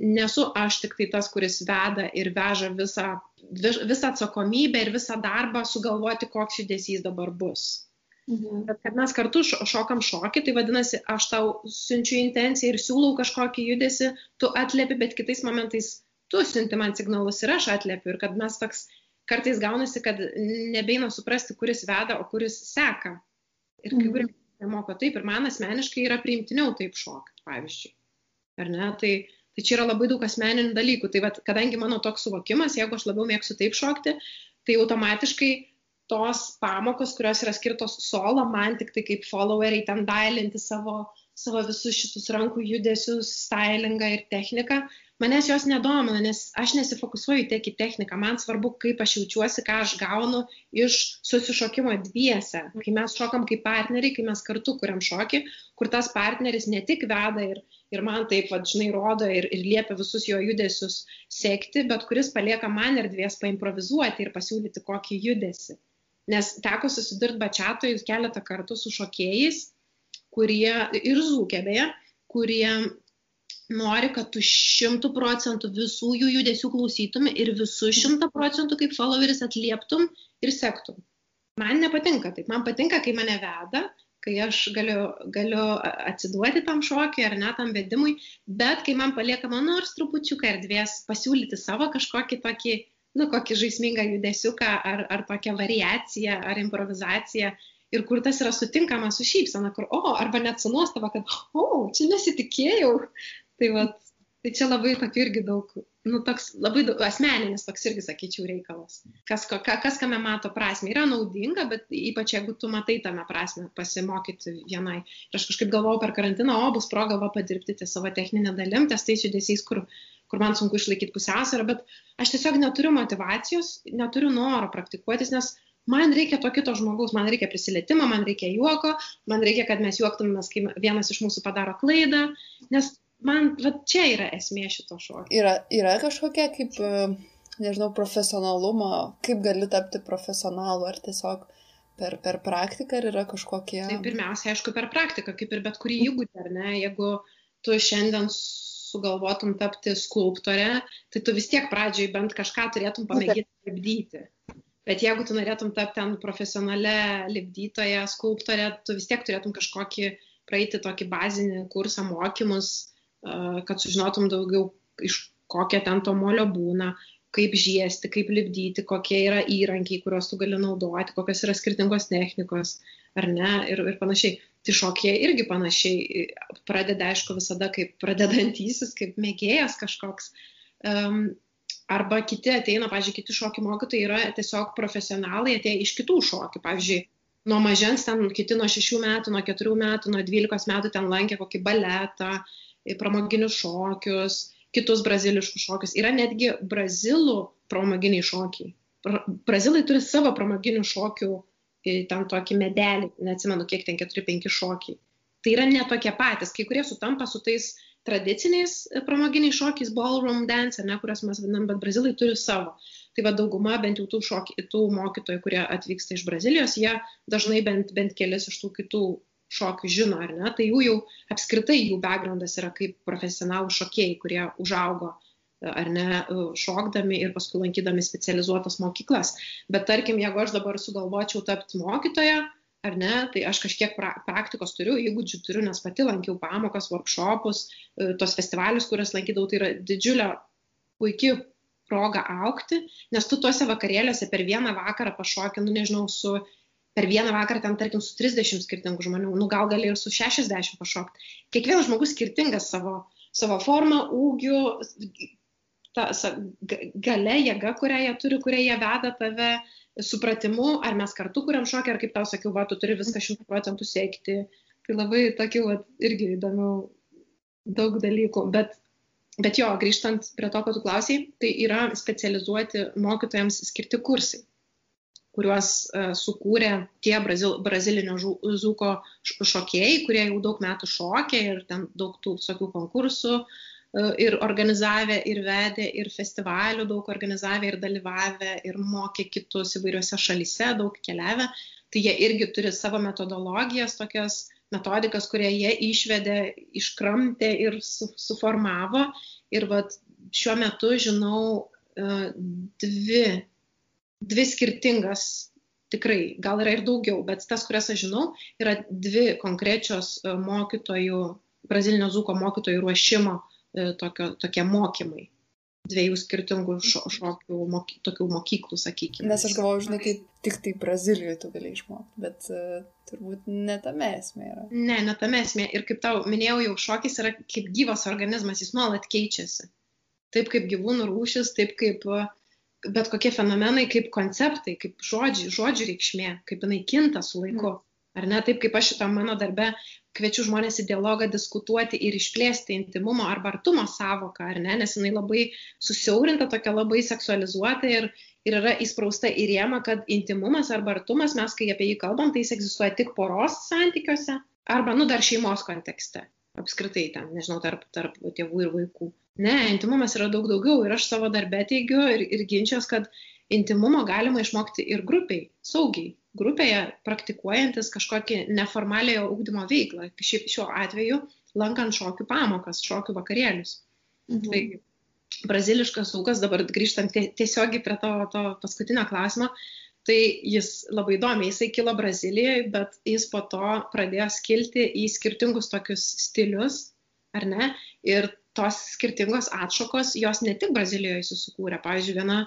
nesu aš tik tai tas, kuris veda ir veža visą, visą atsakomybę ir visą darbą sugalvoti, koks judesys dabar bus. Mhm. Bet kad mes kartu šokam šokį, tai vadinasi, aš tau siunčiu intenciją ir siūlau kažkokį judesi, tu atliepi, bet kitais momentais tu siunti man signalus ir aš atliepiu. Ir kad mes toks kartais gaunasi, kad nebeina suprasti, kuris veda, o kuris seka. Ir kai kurie mhm. moko taip, ir man asmeniškai yra priimtiniau taip šokti, pavyzdžiui. Ar ne? Tai, tai čia yra labai daug asmeninių dalykų. Tai vat, kadangi mano toks suvokimas, jeigu aš labiau mėgstu taip šokti, tai automatiškai tos pamokos, kurios yra skirtos solo, man tik tai kaip followeriai ten dailinti savo, savo visus šitus rankų judesius, stylingą ir techniką, manęs jos nedomina, nes aš nesifokusuoju tiek į techniką, man svarbu, kaip aš jaučiuosi, ką aš gaunu iš susišokimo dviese. Kai mes šokam kaip partneriai, kai mes kartu kuriam šokį, kur tas partneris ne tik veda ir, ir man taip, va, žinai, rodo ir, ir liepia visus jo judesius sekti, bet kuris palieka man erdvės paimprovizuoti ir pasiūlyti kokį judesi. Nes teko susidurti bačiatoj keletą kartų su šokėjais, kurie ir zūkė beje, kurie nori, kad tu šimtų procentų visų jų judesių klausytum ir visų šimtų procentų kaip followeris atlieptum ir sektum. Man nepatinka taip, man patinka, kai mane veda, kai aš galiu, galiu atsiduoti tam šokiui ar net tam vedimui, bet kai man paliekama nors trupučiuką erdvės pasiūlyti savo kažkokį tokį nu, kokį žaismingą judesiuką ar, ar tokią variaciją ar improvizaciją ir kur tas yra sutinkama su šypsena, kur, o, arba net su nuostaba, kad, o, čia nesitikėjau. Tai, va, tai čia labai tokių irgi daug, nu, toks labai daug, asmeninis toks irgi, sakyčiau, reikalas. Kas, ka, kas kame mato prasme, yra naudinga, bet ypač jeigu tu matai tame prasme pasimokyti vienai. Ir aš kažkaip galvojau per karantiną, o bus proga va padirbti ties savo techninę dalim, ties tais judesiais, kur kur man sunku išlaikyti pusiausvyrą, bet aš tiesiog neturiu motivacijos, neturiu noro praktikuotis, nes man reikia to kito žmogaus, man reikia prisilietimo, man reikia juoko, man reikia, kad mes juoktumėmės, kai vienas iš mūsų padaro klaidą, nes man, va čia yra esmė šito šokio. Yra, yra kažkokia kaip, e, nežinau, profesionalumo, kaip gali tapti profesionalu, ar tiesiog per, per praktiką, ar yra kažkokie... Tai pirmiausia, aišku, per praktiką, kaip ir bet kurį įgūdį, ar ne, jeigu tu šiandien sugalvotum tapti skulptorė, tai tu vis tiek pradžioj bent kažką turėtum pamėginti lipdyti. Bet jeigu tu norėtum tapti ten profesionale lipdytoje, skulptorė, tu vis tiek turėtum kažkokį praeiti tokį bazinį kursą mokymus, kad sužinotum daugiau, iš kokia ten to molio būna, kaip žiesti, kaip lipdyti, kokie yra įrankiai, kuriuos tu gali naudoti, kokios yra skirtingos technikos, ar ne, ir, ir panašiai. Tai šokė irgi panašiai pradeda, aišku, visada kaip pradedantysis, kaip mėgėjas kažkoks. Um, arba kiti ateina, pavyzdžiui, kiti šokių mokytojai yra tiesiog profesionalai, atėję iš kitų šokių. Pavyzdžiui, nuo mažens ten kiti nuo 6 metų, nuo 4 metų, nuo 12 metų ten lankė kokį baletą, pramoginius šokius, kitus braziliškus šokius. Yra netgi brazilų pramoginiai šokiai. Brazilai turi savo pramoginių šokių, ten tokį medelį, neatsimenu, kiek ten 4-5 šokiai. Tai yra ne tokie patys, kai kurie sutampa su tais tradiciniais pramoginiais šokiais, ballroom dance, ne, kuriuos mes vadinam, bet brazilai turi savo. Tai va dauguma bent jau tų, šoki, tų mokytojų, kurie atvyksta iš Brazilijos, jie dažnai bent, bent kelis iš tų kitų šokių žino, ar ne, tai jų jau apskritai jų backgroundas yra kaip profesionalų šokėjai, kurie užaugo ar ne, šokdami ir paskui lankydami specializuotas mokyklas. Bet tarkim, jeigu aš dabar sugalvočiau tapti mokytoja, ar ne, tai aš kažkiek pra praktikos turiu, įgūdžių turiu, nes pati lankiau pamokas, workshopus, e, tos festivalius, kurias lankydavau, tai yra didžiulė, puikia proga aukti, nes tu tuose vakarėliuose per vieną vakarą pašokį, nu nežinau, su per vieną vakarą ten, tarkim, su 30 skirtingų žmonių, nu gal gali ir su 60 pašokti. Kiekvienas žmogus skirtingas savo, savo formą, ūgiu, ta sa, gale, jėga, kurią jie turi, kurią jie veda tave, supratimu, ar mes kartu kuriam šokį, ar kaip tau sakiau, va, tu turi viską šimtų procentų siekti. Tai labai tokių, va, irgi įdomių daug dalykų. Bet, bet jo, grįžtant prie to, ko tu klausiai, tai yra specializuoti mokytojams skirti kursai kuriuos e, sukūrė tie brazil, brazilinio zūko šokėjai, kurie jau daug metų šokė ir ten daug tų visokių konkursų e, ir organizavę, ir vedė, ir festivalių daug organizavę, ir dalyvavę, ir mokė kitus įvairiose šalise, daug keliavę. Tai jie irgi turi savo metodologijas, tokias metodikas, kurie jie išvedė, iškramtė ir su, suformavo. Ir vat, šiuo metu žinau e, dvi dvi skirtingas, tikrai, gal yra ir daugiau, bet tas, kurias aš žinau, yra dvi konkrečios e, mokytojų, brazilinio zuko mokytojų ruošimo e, tokio, tokie mokymai dviejų skirtingų šo, šokių, moky, tokių mokyklų, sakykime. Nes aš galvoju, žinai, kaip tik tai Brazilijoje tu gali išmokti, bet uh, turbūt ne tame esmė yra. Ne, ne tame esmė. Ir kaip tau minėjau, jau šokis yra kaip gyvas organizmas, jis nuolat keičiasi. Taip kaip gyvūnų rūšis, taip kaip uh, bet kokie fenomenai kaip konceptai, kaip žodžiai, žodžių reikšmė, kaip jinai kinta su laiku. Mm. Ar ne taip, kaip aš šitam mano darbe kviečiu žmonės į dialogą diskutuoti ir išplėsti intimumo arba artumo savoką, ar ne, nes jinai labai susiaurinta, tokia labai seksualizuota ir, ir yra įsprausta į rėmą, kad intimumas arba artumas, mes kai apie jį kalbam, tai jis egzistuoja tik poros santykiuose arba, nu, dar šeimos kontekste. Apskritai ten, nežinau, tarp, tarp tėvų ir vaikų. Ne, intimumas yra daug daugiau ir aš savo darbę teigiu ir, ir ginčias, kad intimumo galima išmokti ir grupiai, saugiai, grupėje praktikuojantis kažkokį neformaliojo ūkdymo veiklą, šiaip šiuo atveju lankant šokių pamokas, šokių vakarėlius. Mhm. Tai braziliškas ūkas, dabar grįžtant tiesiogiai prie to, to paskutinio klausimo, tai jis labai įdomi, jisai kilo Brazilijoje, bet jis po to pradėjo skilti į skirtingus tokius stilius, ar ne? Ir tos skirtingos atšakos, jos ne tik Brazilijoje susikūrė. Pavyzdžiui, viena,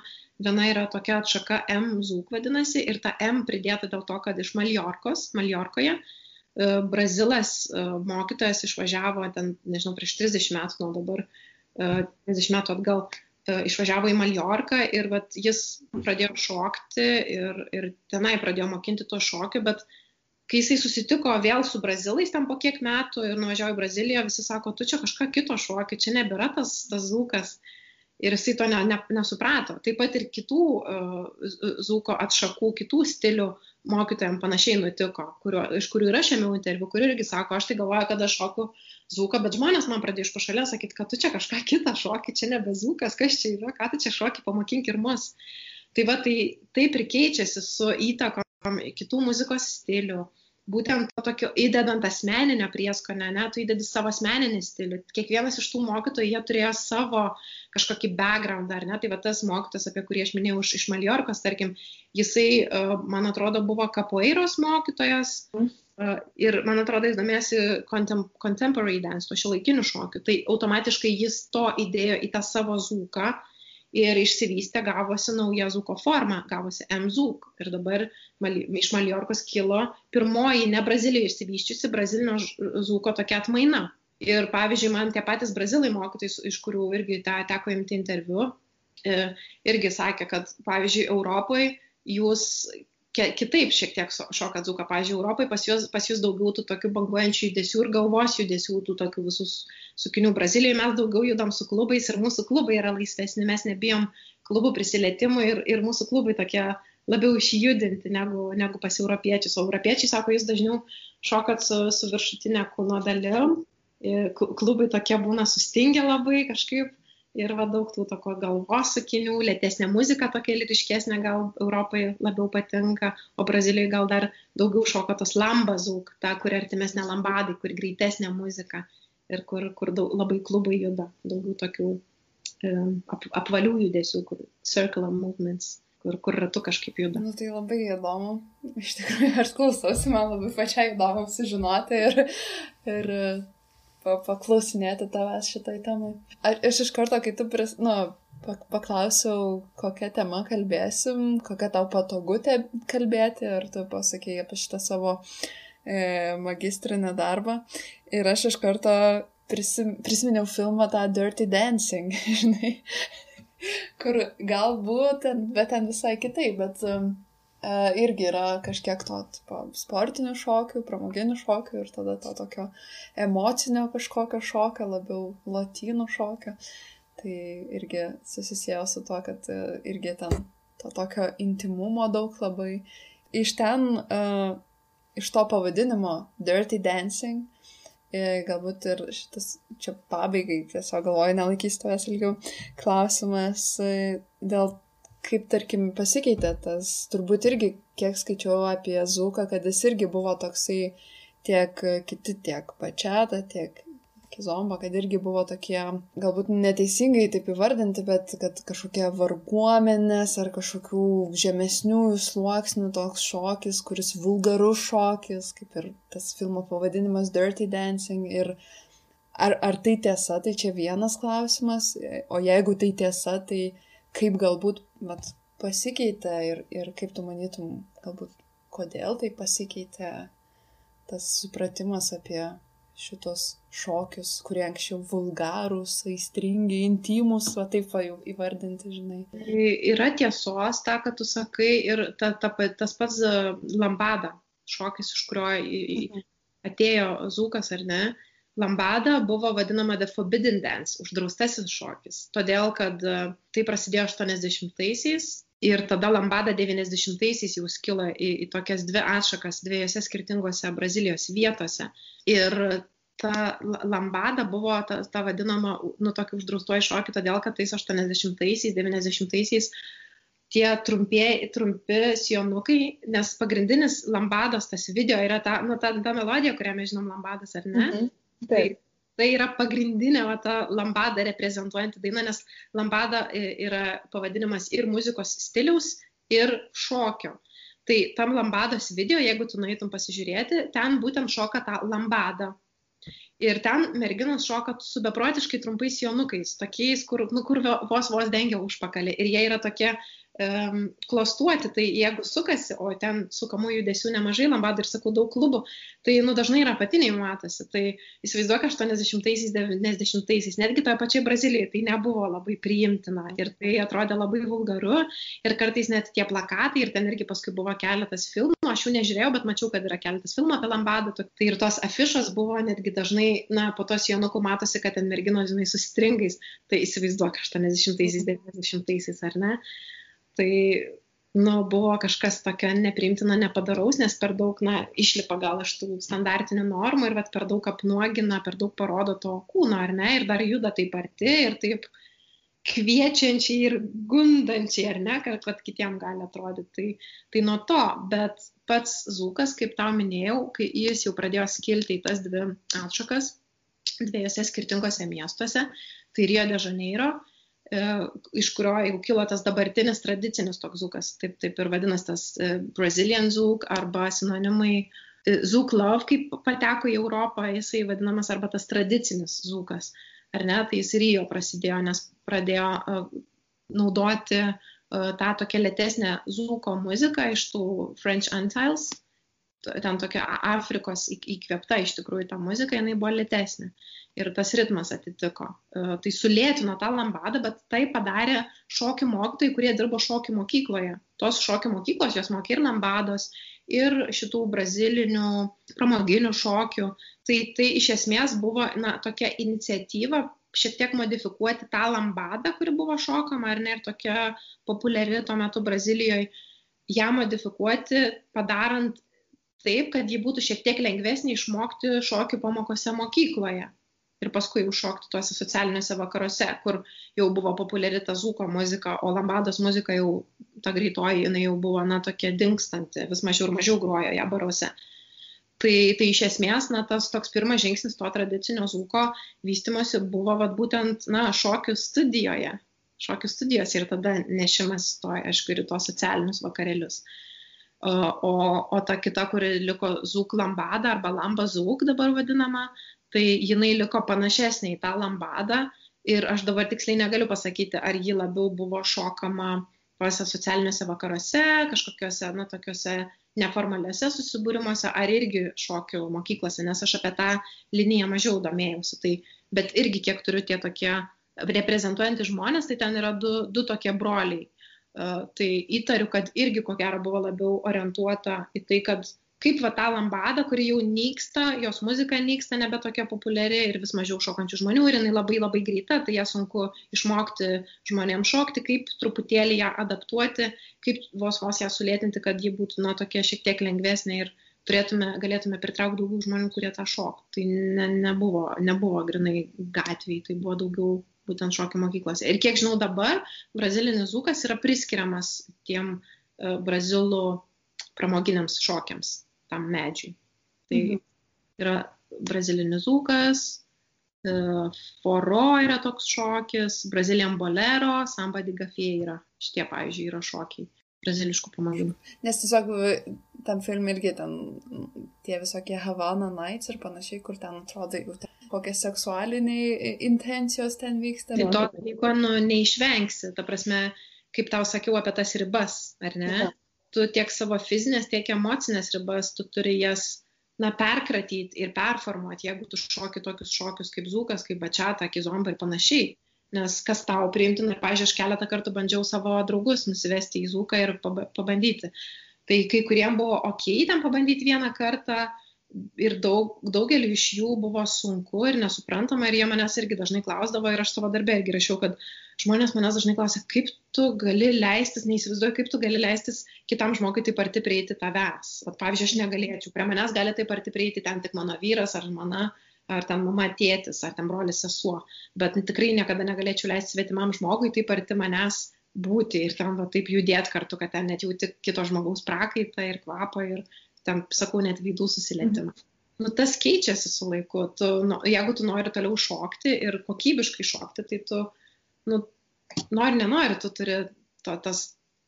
viena yra tokia atšaka M zūk vadinasi ir ta M pridėta dėl to, kad iš Maljorkos, Maljorkoje, e, Brazilas e, mokytojas išvažiavo ten, nežinau, prieš 30 metų, nuo dabar 30 e, metų atgal, išvažiavo į Maljorką ir vat, jis pradėjo šokti ir, ir tenai pradėjo mokinti to šokio, bet uh, kai jisai susitiko vėl su brazilais ten po kiek metų ir nuvažiavo į Braziliją, visi sako, tu čia kažką kito šoki, čia nebėra tas, tas zūkas. Ir jisai to ne, ne, nesuprato. Taip pat ir kitų uh, zūko atšakų, kitų stilių mokytojams panašiai nutiko, kurio, iš kurių aš ėmiau interviu, kur irgi sako, aš tai galvoju, kad aš šoku zūką, bet žmonės man pradėjo iš pašalės sakyti, kad tu čia kažką kitą šoki, čia nebe zūkas, kas čia yra, ką tu čia šoki, pamokink ir mus. Tai va, tai taip ir keičiasi su įtakom kitų muzikos stilių. Uh, būtent to tokio įdedant asmeninio prieskonio, ne, tu įdedi savo asmeninį stilių. Kiekvienas iš tų mokytojų, jie turėjo savo kažkokį background, ar ne, tai va tas mokytas, apie kurį aš minėjau iš, iš Maljorkos, tarkim, jisai, man atrodo, buvo kapoeiros mokytojas. Ir, man atrodo, jis domėsi contem contemporary dance, to šiuolaikinių šokių. Tai automatiškai jis to įdėjo į tą savo zūką, uh, ir išsivystė, gavosi nauja zuko forma, gavosi M-zuk. Ir dabar iš Maljorkos kilo pirmoji ne Brazilijoje išsivyščiusi brazilinio zuko tokia atmaina. Ir pavyzdžiui, man tie patys brazilai mokytojai, iš kurių irgi te, teko imti interviu, e, irgi sakė, kad pavyzdžiui, Europoje jūs kitaip šiek tiek šoka dzūką. Pavyzdžiui, Europai pas jūs, pas jūs daugiau tų tokių banguojančių judesių ir galvos judesių, tų tokių visus sukinių. Brazilijoje mes daugiau judam su klubais ir mūsų klubai yra laisvesni, mes nebijom klubų prisilietimų ir, ir mūsų klubai tokie labiau išjudinti negu, negu pas europiečius. O europiečiai sako, jūs dažniau šokat su, su viršutinė kūno dalim, klubai tokie būna sustingę labai kažkaip ir va daug tų tokio galvos sakinių, lėtesnė muzika tokia lyriškesnė gal Europai labiau patinka, o Brazilijai gal dar daugiau šoka tos lambazūk, ta, kur artimesnė lambadai, kur greitesnė muzika ir kur, kur daug, labai klubai juda, daugiau tokių e, ap, apvalių judesių, kur circular movements kur, kur ratu kažkaip juda. Na nu, tai labai įdomu. Iš tikrųjų, aš klausausi, man labai pačiai įdomu sužinoti ir, ir paklausinėti tavęs šitai temai. Ar aš iš karto, kai tu pris, nu, paklausiau, kokią temą kalbėsim, kokią tau patogu kalbėti, ar tu pasakėjai apie šitą savo e, magistrinę darbą. Ir aš iš karto prisim, prisiminiau filmą tą Dirty Dancing, žinai, kur galbūt, bet ten visai kitaip, bet um, irgi yra kažkiek to tipo, sportinių šokių, pramoginių šokių ir tada to tokio emocinio kažkokio šokio, labiau latynų šokio. Tai irgi susisėjo su to, kad e, irgi ten to tokio intimumo daug labai. Iš ten, uh, iš to pavadinimo Dirty Dancing, e, galbūt ir šitas čia pabaigai, tiesiog galvoju, nelaikys tavęs ilgiau, klausimas dėl kaip tarkim pasikeitė tas, turbūt irgi, kiek skaičiau apie Zuką, kad jis irgi buvo toksai tiek kiti, tiek pačiata, tiek Kizomba, kad irgi buvo tokie, galbūt neteisingai taip įvardinti, bet kad kažkokie varguomenės ar kažkokių žemesnių sluoksnių toks šokis, kuris vulgarus šokis, kaip ir tas filmo pavadinimas Dirty Dancing. Ir ar, ar tai tiesa, tai čia vienas klausimas, o jeigu tai tiesa, tai kaip galbūt vat, pasikeitė ir, ir kaip tu manytum, galbūt kodėl tai pasikeitė tas supratimas apie šitos šokius, kurie anksčiau vulgarūs, aistringi, intimus, va taip va jau įvardinti, žinai. Yra tiesos, tą, ką tu sakai, ir ta, ta, tas pats e, lambada, šokis, iš kurio mhm. atėjo Zukas ar ne, Lambada buvo vadinama The Forbidden Dance, uždraustasis šokis, todėl kad e, tai prasidėjo 80-aisiais ir tada Lambada 90-aisiais jau skilo į, į tokias dvi atšakas dviejose skirtingose Brazilijos vietose. Ir ta Lambada buvo ta, ta vadinama, nu, tokia uždraustoji šokį, todėl kad tais 80-aisiais, 90-aisiais tie trumpi, trumpi sijonukai, nes pagrindinis lambados tas video yra ta, nu, ta, ta melodija, kurią mes žinom lambadas, ar ne? -hmm. Taip. Tai yra pagrindinė va, ta lambada reprezentuojanti daina, nes lambada e, yra pavadinimas ir muzikos stiliaus, ir šokio. Tai tam lambados video, jeigu tu norėtum pasižiūrėti, ten būtent šoka tą lambadą. Ir ten merginos šoka su beprotiškai trumpais jonukais, tokiais, kur, nu, kur vos vos dengia užpakalį. Ir jie yra tokie um, klostuoti, tai jeigu sukasi, o ten sukamų judesių nemažai, lambadų ir sakau daug klubų, tai nu, dažnai yra apatiniai matosi. Tai įsivaizduok 80-aisiais, 90-aisiais, netgi toje pačioje Brazilijoje tai nebuvo labai priimtina ir tai atrodė labai vulgaru ir kartais net tie plakatai ir ten irgi paskui buvo keletas filmų, aš jų nežiūrėjau, bet mačiau, kad yra keletas filmų apie lambadą, tai ir tos afišos buvo netgi dažnai, na, po tos jonukų matosi, kad ten merginos, žinai, susitringais, tai įsivaizduok 80-aisiais, 90-aisiais, ar ne? Tai nu, buvo kažkas tokio nepriimtino, nepadaraus, nes per daug, na, išlipa gal iš tų standartinių normų ir per daug apnuogina, per daug parodo to kūno, ar ne, ir dar juda taip arti ir taip kviečiančiai ir gundančiai, ar ne, kad, kad kitiem gali atrodyti. Tai, tai nuo to, bet pats Zukas, kaip tau minėjau, kai jis jau pradėjo skilti į tas dvi atšakas, dviejose skirtingose miestuose, tai Rio de Janeiro iš kurio jau kilo tas dabartinis tradicinis toks zukas, taip, taip ir vadinasi tas e, Brazilian zuk arba sinonimai e, Zuk Love, kaip pateko į Europą, jisai vadinamas arba tas tradicinis zukas. Ar ne, tai jis Rijo prasidėjo, nes pradėjo naudoti tą tokią lėtesnę zuko muziką iš tų French Antilles, ten tokia Afrikos įkvėpta iš tikrųjų ta muzika, jinai buvo lėtesnė ir tas ritmas atitiko. E, tai sulėtino tą lambadą, bet tai padarė šokių mokytojai, kurie dirbo šokių mokykloje. Tos šokių mokyklos jos mokė ir lambados, ir šitų brazilinių pramoginių šokių. Tai, tai iš esmės buvo na, tokia iniciatyva šiek tiek modifikuoti tą lambadą, kuri buvo šokama, ar ne, ir tokia populiari tuo metu Brazilijoje, ją modifikuoti, padarant taip, kad ji būtų šiek tiek lengvesnė išmokti šokių pamokose mokykloje. Ir paskui užšokti tuose socialiniuose vakaruose, kur jau buvo populiari ta zūko muzika, o lambados muzika jau, ta greitoji, jinai jau buvo, na, tokia dinkstanti, vis mažiau ir mažiau grojo ją baruose. Tai, tai iš esmės, na, tas toks pirmas žingsnis to tradicinio zūko vystimosi buvo, vad, būtent, na, šokių studijoje. Šokių studijos ir tada nešimas to, aišku, ir tos socialinius vakarėlius. Uh, o, o ta kita, kuri liko Zūk lambada arba lamba Zūk dabar vadinama, tai jinai liko panašesnė į tą lambadą ir aš dabar tiksliai negaliu pasakyti, ar ji labiau buvo šokama tuose socialiniuose vakaruose, kažkokiuose, na, tokiuose neformaliuose susibūrimuose, ar irgi šokių mokyklose, nes aš apie tą liniją mažiau domėjausi. Tai, bet irgi kiek turiu tie tokie reprezentuojantys žmonės, tai ten yra du, du tokie broliai Tai įtariu, kad irgi ko gero buvo labiau orientuota į tai, kad kaip va tą lambadą, kuri jau nyksta, jos muzika nyksta, nebe tokia populiari ir vis mažiau šokančių žmonių ir jinai labai labai greita, tai ją sunku išmokti žmonėms šokti, kaip truputėlį ją adaptuoti, kaip vos vos ją sulėtinti, kad ji būtų na, tokia šiek tiek lengvesnė ir turėtume, galėtume pritraukti daugiau žmonių, kurie tą šok. Tai ne, nebuvo, nebuvo grinai gatviai, tai buvo daugiau būtent šokių mokyklose. Ir kiek žinau dabar, brazilinis zukas yra priskiriamas tiem uh, brazilų pramoginiams šokiams, tam medžiui. Tai mhm. yra brazilinis zukas, uh, foro yra toks šokis, brazilian bolero, samba di gafie yra. Šitie, pavyzdžiui, yra šokiai braziliškų pramoginių. Nes tiesiog tam filmui irgi ten tie visokie Havana Nights ir panašiai, kur ten atrodo jau ten kokie seksualiniai intencijos ten vyksta. Tai to dalyko nu, neišvengsi, ta prasme, kaip tau sakiau apie tas ribas, ar ne? Ja. Tu tiek savo fizinės, tiek emocinės ribas, tu turi jas, na, perkratyti ir performuoti, jeigu tu šoki tokius šokius kaip zukas, kaip bačiata, kizomba ir panašiai. Nes kas tau priimtina, ir, pažiūrėjau, aš keletą kartų bandžiau savo draugus nusivesti į zuką ir pabandyti. Tai kai kuriem buvo ok ten pabandyti vieną kartą, ir daug, daugeliu iš jų buvo sunku ir nesuprantama ir jie manęs irgi dažnai klausdavo ir aš savo darbę irgi rašiau, kad žmonės manęs dažnai klausia, kaip tu gali leistis, neįsivaizduoju, kaip tu gali leistis kitam žmogui taip arti prieiti tavęs. Vat, pavyzdžiui, aš negalėčiau, prie manęs gali taip arti prieiti ten tik mano vyras ar žmona, ar ten mama tėtis, ar ten brolis sesuo, bet tikrai niekada negalėčiau leisti svetimam žmogui taip arti manęs būti ir ten va, taip judėti kartu, kad ten net jauti kito žmogaus prakaitą ir kvapą ir, ten, sakau, net veidų susilietimą. Mhm. Nu, tas keičiasi su laiku. Tu, nu, jeigu tu nori toliau šokti ir kokybiškai šokti, tai tu, nu, nori, nenori, tu turi to, tas,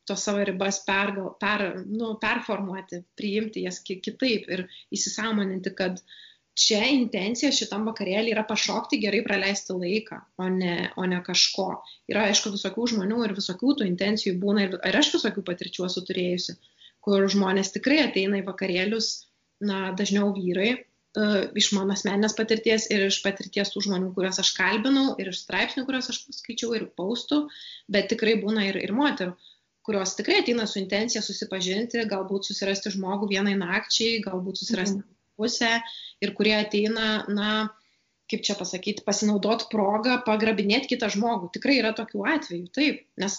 to savo ribas pergal, per, nu, performuoti, priimti jas kitaip ir įsisamoninti, kad čia intencija šitam vakarėlį yra pašokti gerai praleisti laiką, o ne, o ne kažko. Yra, aišku, visokių žmonių ir visokių tų intencijų būna ir, ir aš visokių patirčių esu turėjusi, kur žmonės tikrai ateina į vakarėlius, na, dažniau vyrai, uh, iš mano asmeninės patirties ir iš patirties tų žmonių, kuriuos aš kalbinau, ir iš straipsnių, kuriuos aš skaičiau ir paustų, bet tikrai būna ir, ir moterų kurios tikrai ateina su intencija susipažinti, galbūt susirasti žmogų vienai nakčiai, galbūt susirasti mhm. Pusę ir kurie ateina, na, kaip čia pasakyti, pasinaudoti progą, pagrabinėti kitą žmogų. Tikrai yra tokių atvejų, taip, nes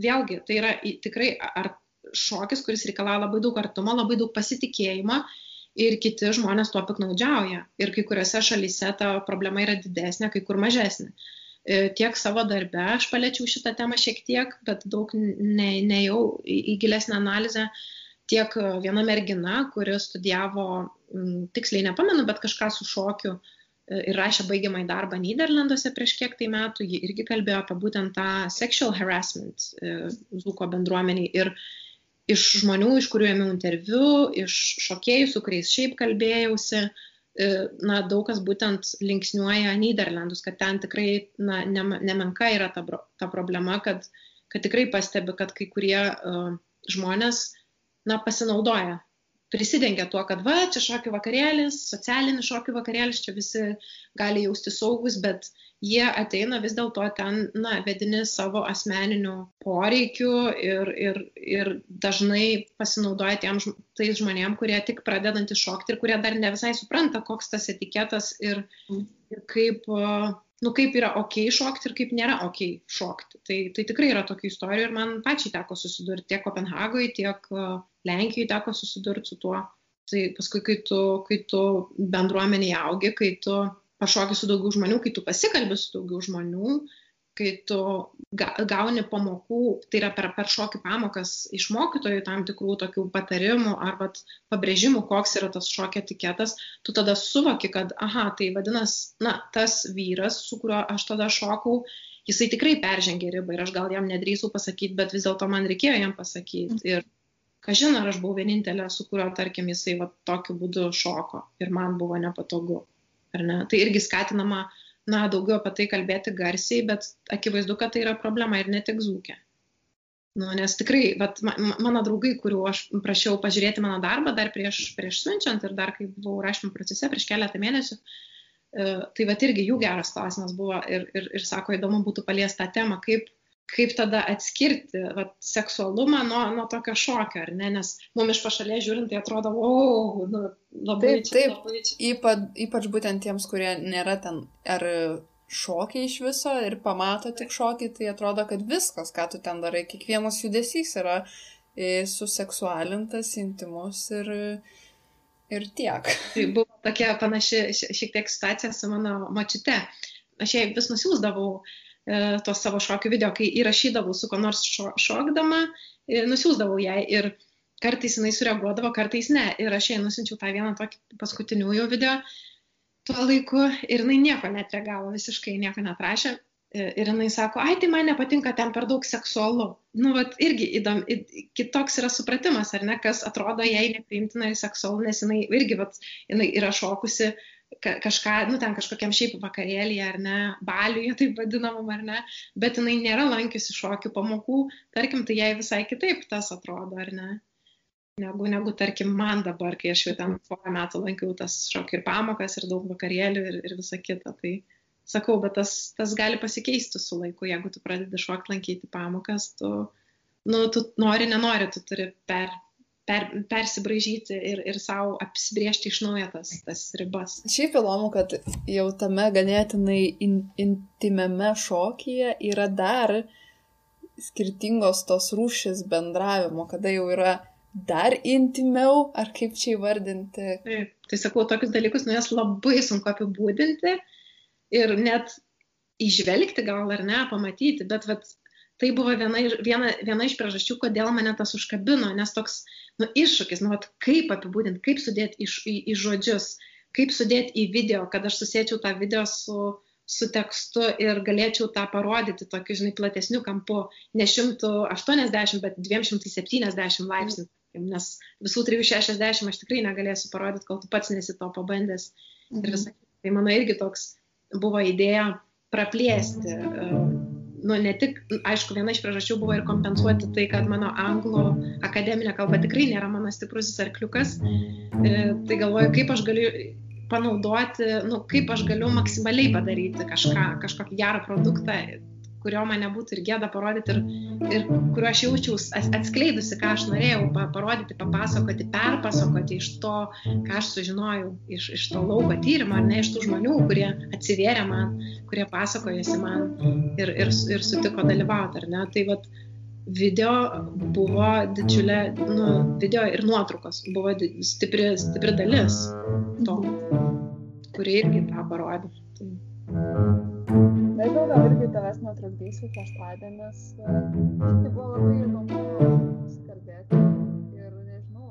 vėlgi tai yra tikrai ar šokis, kuris reikalauja labai daug artumo, labai daug pasitikėjimo ir kiti žmonės tuo piknaudžiauja. Ir kai kuriuose šalyse ta problema yra didesnė, kai kur mažesnė. E, tiek savo darbe aš paliečiau šitą temą šiek tiek, bet daug nejau ne į, gilesnę analizę, tiek viena mergina, kuri studijavo, tiksliai nepamenu, bet kažką su šokiu e, ir rašė baigiamą į darbą Niderlanduose prieš kiek tai metų, ji irgi kalbėjo apie būtent tą sexual harassment e, Zuko bendruomeniai. Ir iš žmonių, iš kurių ėmiau interviu, iš šokėjų, su kuriais šiaip kalbėjausi, uh, E, na, daug kas būtent linksniuoja Niderlandus, kad ten tikrai na, nemenka yra ta, ta problema, kad, kad tikrai pastebi, kad kai kurie uh, žmonės na, pasinaudoja. Prisidengia tuo, kad va, čia šokių vakarėlis, socialinis šokių vakarėlis, čia visi gali jausti saugus, bet jie ateina vis dėlto ten, na, vedini savo asmeninių poreikių ir, ir, ir dažnai pasinaudoja tiem tais žmonėm, kurie tik pradedantys šokti ir kurie dar ne visai supranta, koks tas etiketas ir, ir kaip nu, kaip yra ok šokti ir kaip nėra ok šokti. Tai, tai tikrai yra tokių istorijų ir man pačiai teko susidurti tiek Kopenhagoje, tiek Lenkijoje teko susidurti su tuo. Tai paskui, kai tu, kai tu bendruomenėje augi, kai tu pašoki su daugiau žmonių, kai tu pasikalbi su daugiau žmonių, kai tu gauni pamokų, tai yra per, per šokį pamokas iš mokytojų tam tikrų tokių patarimų arba pabrėžimų, koks yra tas šokio etiketas, tu tada suvoki, kad, aha, tai vadinasi, na, tas vyras, su kuriuo aš tada šokau, jisai tikrai peržengė ribą ir aš gal jam nedrįsau pasakyti, bet vis dėlto man reikėjo jam pasakyti. Ir kažin, ar aš buvau vienintelė, su kuriuo, tarkim, jisai va, tokiu būdu šoko ir man buvo nepatogu. Tai irgi skatinama na, daugiau apie tai kalbėti garsiai, bet akivaizdu, kad tai yra problema ir ne tik zūkė. Nu, nes tikrai, vat, mano draugai, kuriuo aš prašiau pažiūrėti mano darbą dar prieš, prieš siunčiant ir dar kai buvau rašymo procese prieš keletą mėnesių, e, tai vat irgi jų geras klausimas buvo ir, ir, ir sako, įdomu būtų paliesti tą temą, kaip, kaip tada atskirti vat, seksualumą nuo, nuo tokio šokio, ar ne? Nes mums iš pašalės žiūrint, tai atrodo, oh, nu, labai taip. Čia, taip, labai čia. Ypač, ypač būtent tiems, kurie nėra ten ar šokiai iš viso ir pamato tik šokį, tai atrodo, kad viskas, ką tu ten darai, kiekvienas judesys yra e, suseksualintas, intimus ir, ir tiek. Tai buvo tokia panaši šiek tiek situacija su mano mačite. Aš jai vis nusiūsdavau uh, tos savo šokių video, kai įrašydavau su ko nors šo, šokdama, e, nusiųsdavau jai ir kartais jinai sureaguodavo, kartais ne. Ir aš jai nusinčiau tą vieną tokį paskutiniųjų video tuo laiku ir jinai nieko net reagavo, visiškai nieko neprašė. E, ir jinai sako, ai, tai man nepatinka ten per daug seksualu. Nu, vat irgi įdom, kitoks yra supratimas, ar ne, kas atrodo jai nepriimtina ir seksualu, nes jinai irgi, vat, jinai yra šokusi uh, kažką, nu ten kažkokiam šiaip vakarėlį ar ne, baliuje taip vadinamam ar ne, bet jinai nėra lankiusi šokių pamokų, tarkim, tai jai visai kitaip tas atrodo, ar ne, negu, negu tarkim man dabar, kai aš jau ten porą metų lankiau tas šokių ir pamokas ir daug vakarėlių ir, ir visa kita. Tai sakau, bet tas, tas gali pasikeisti su laiku, jeigu tu pradedi šokti lankyti pamokas, tu, nu, tu nori, nenori, tu turi per, per, persibražyti ir, ir savo apsibriežti iš naujo tas, tas ribas. Šiaip įdomu, kad jau tame ganėtinai in, intimiame šokyje yra dar skirtingos tos rūšis bendravimo, kada jau yra dar intimiau, ar kaip čia įvardinti. Taip, tai sakau, tokius dalykus, nu jas labai sunku apibūdinti ir net išvelgti gal ar ne, pamatyti, bet vat, tai buvo viena, viena, viena iš priežasčių, kodėl mane tas užkabino, nes toks nu, iššūkis, nu, vat, kaip apibūdinti, kaip sudėti iš, į, į žodžius, kaip sudėti į video, kad aš susėčiau tą video su, su tekstu ir galėčiau tą parodyti tokiu, žinai, platesniu kampu, ne 180, bet 270 laipsnių, nes visų 360 aš tikrai negalėsiu parodyti, kol tu pats nesi to pabandęs. ir visą. Tai mano irgi toks buvo idėja praplėsti. Nu, ne tik, aišku, viena iš priežasčių buvo ir kompensuoti tai, kad mano anglų akademinė kalba tikrai nėra mano stiprusis arkliukas. E, tai galvoju, kaip aš galiu panaudoti, nu, kaip aš galiu maksimaliai padaryti kažką, kažkokį gerą produktą kurio man nebūtų ir gėda parodyti ir, ir kuriuo aš jaučiau atskleidusi, ką aš norėjau parodyti, papasakoti, perpasakoti iš to, ką aš sužinojau, iš, iš to lauko tyrimo, ar ne iš tų žmonių, kurie atsivėrė man, kurie pasakojosi man ir, ir, ir sutiko dalyvauti, ar ne. Tai vat, video buvo didžiulė, nu, video ir nuotraukos buvo stipri, stipri dalis to, kuri irgi tą parodė. Tai Laiko gal irgi tavęs netrukdysiu šeštadienis. E, tai buvo labai įdomu kalbėti ir nežinau.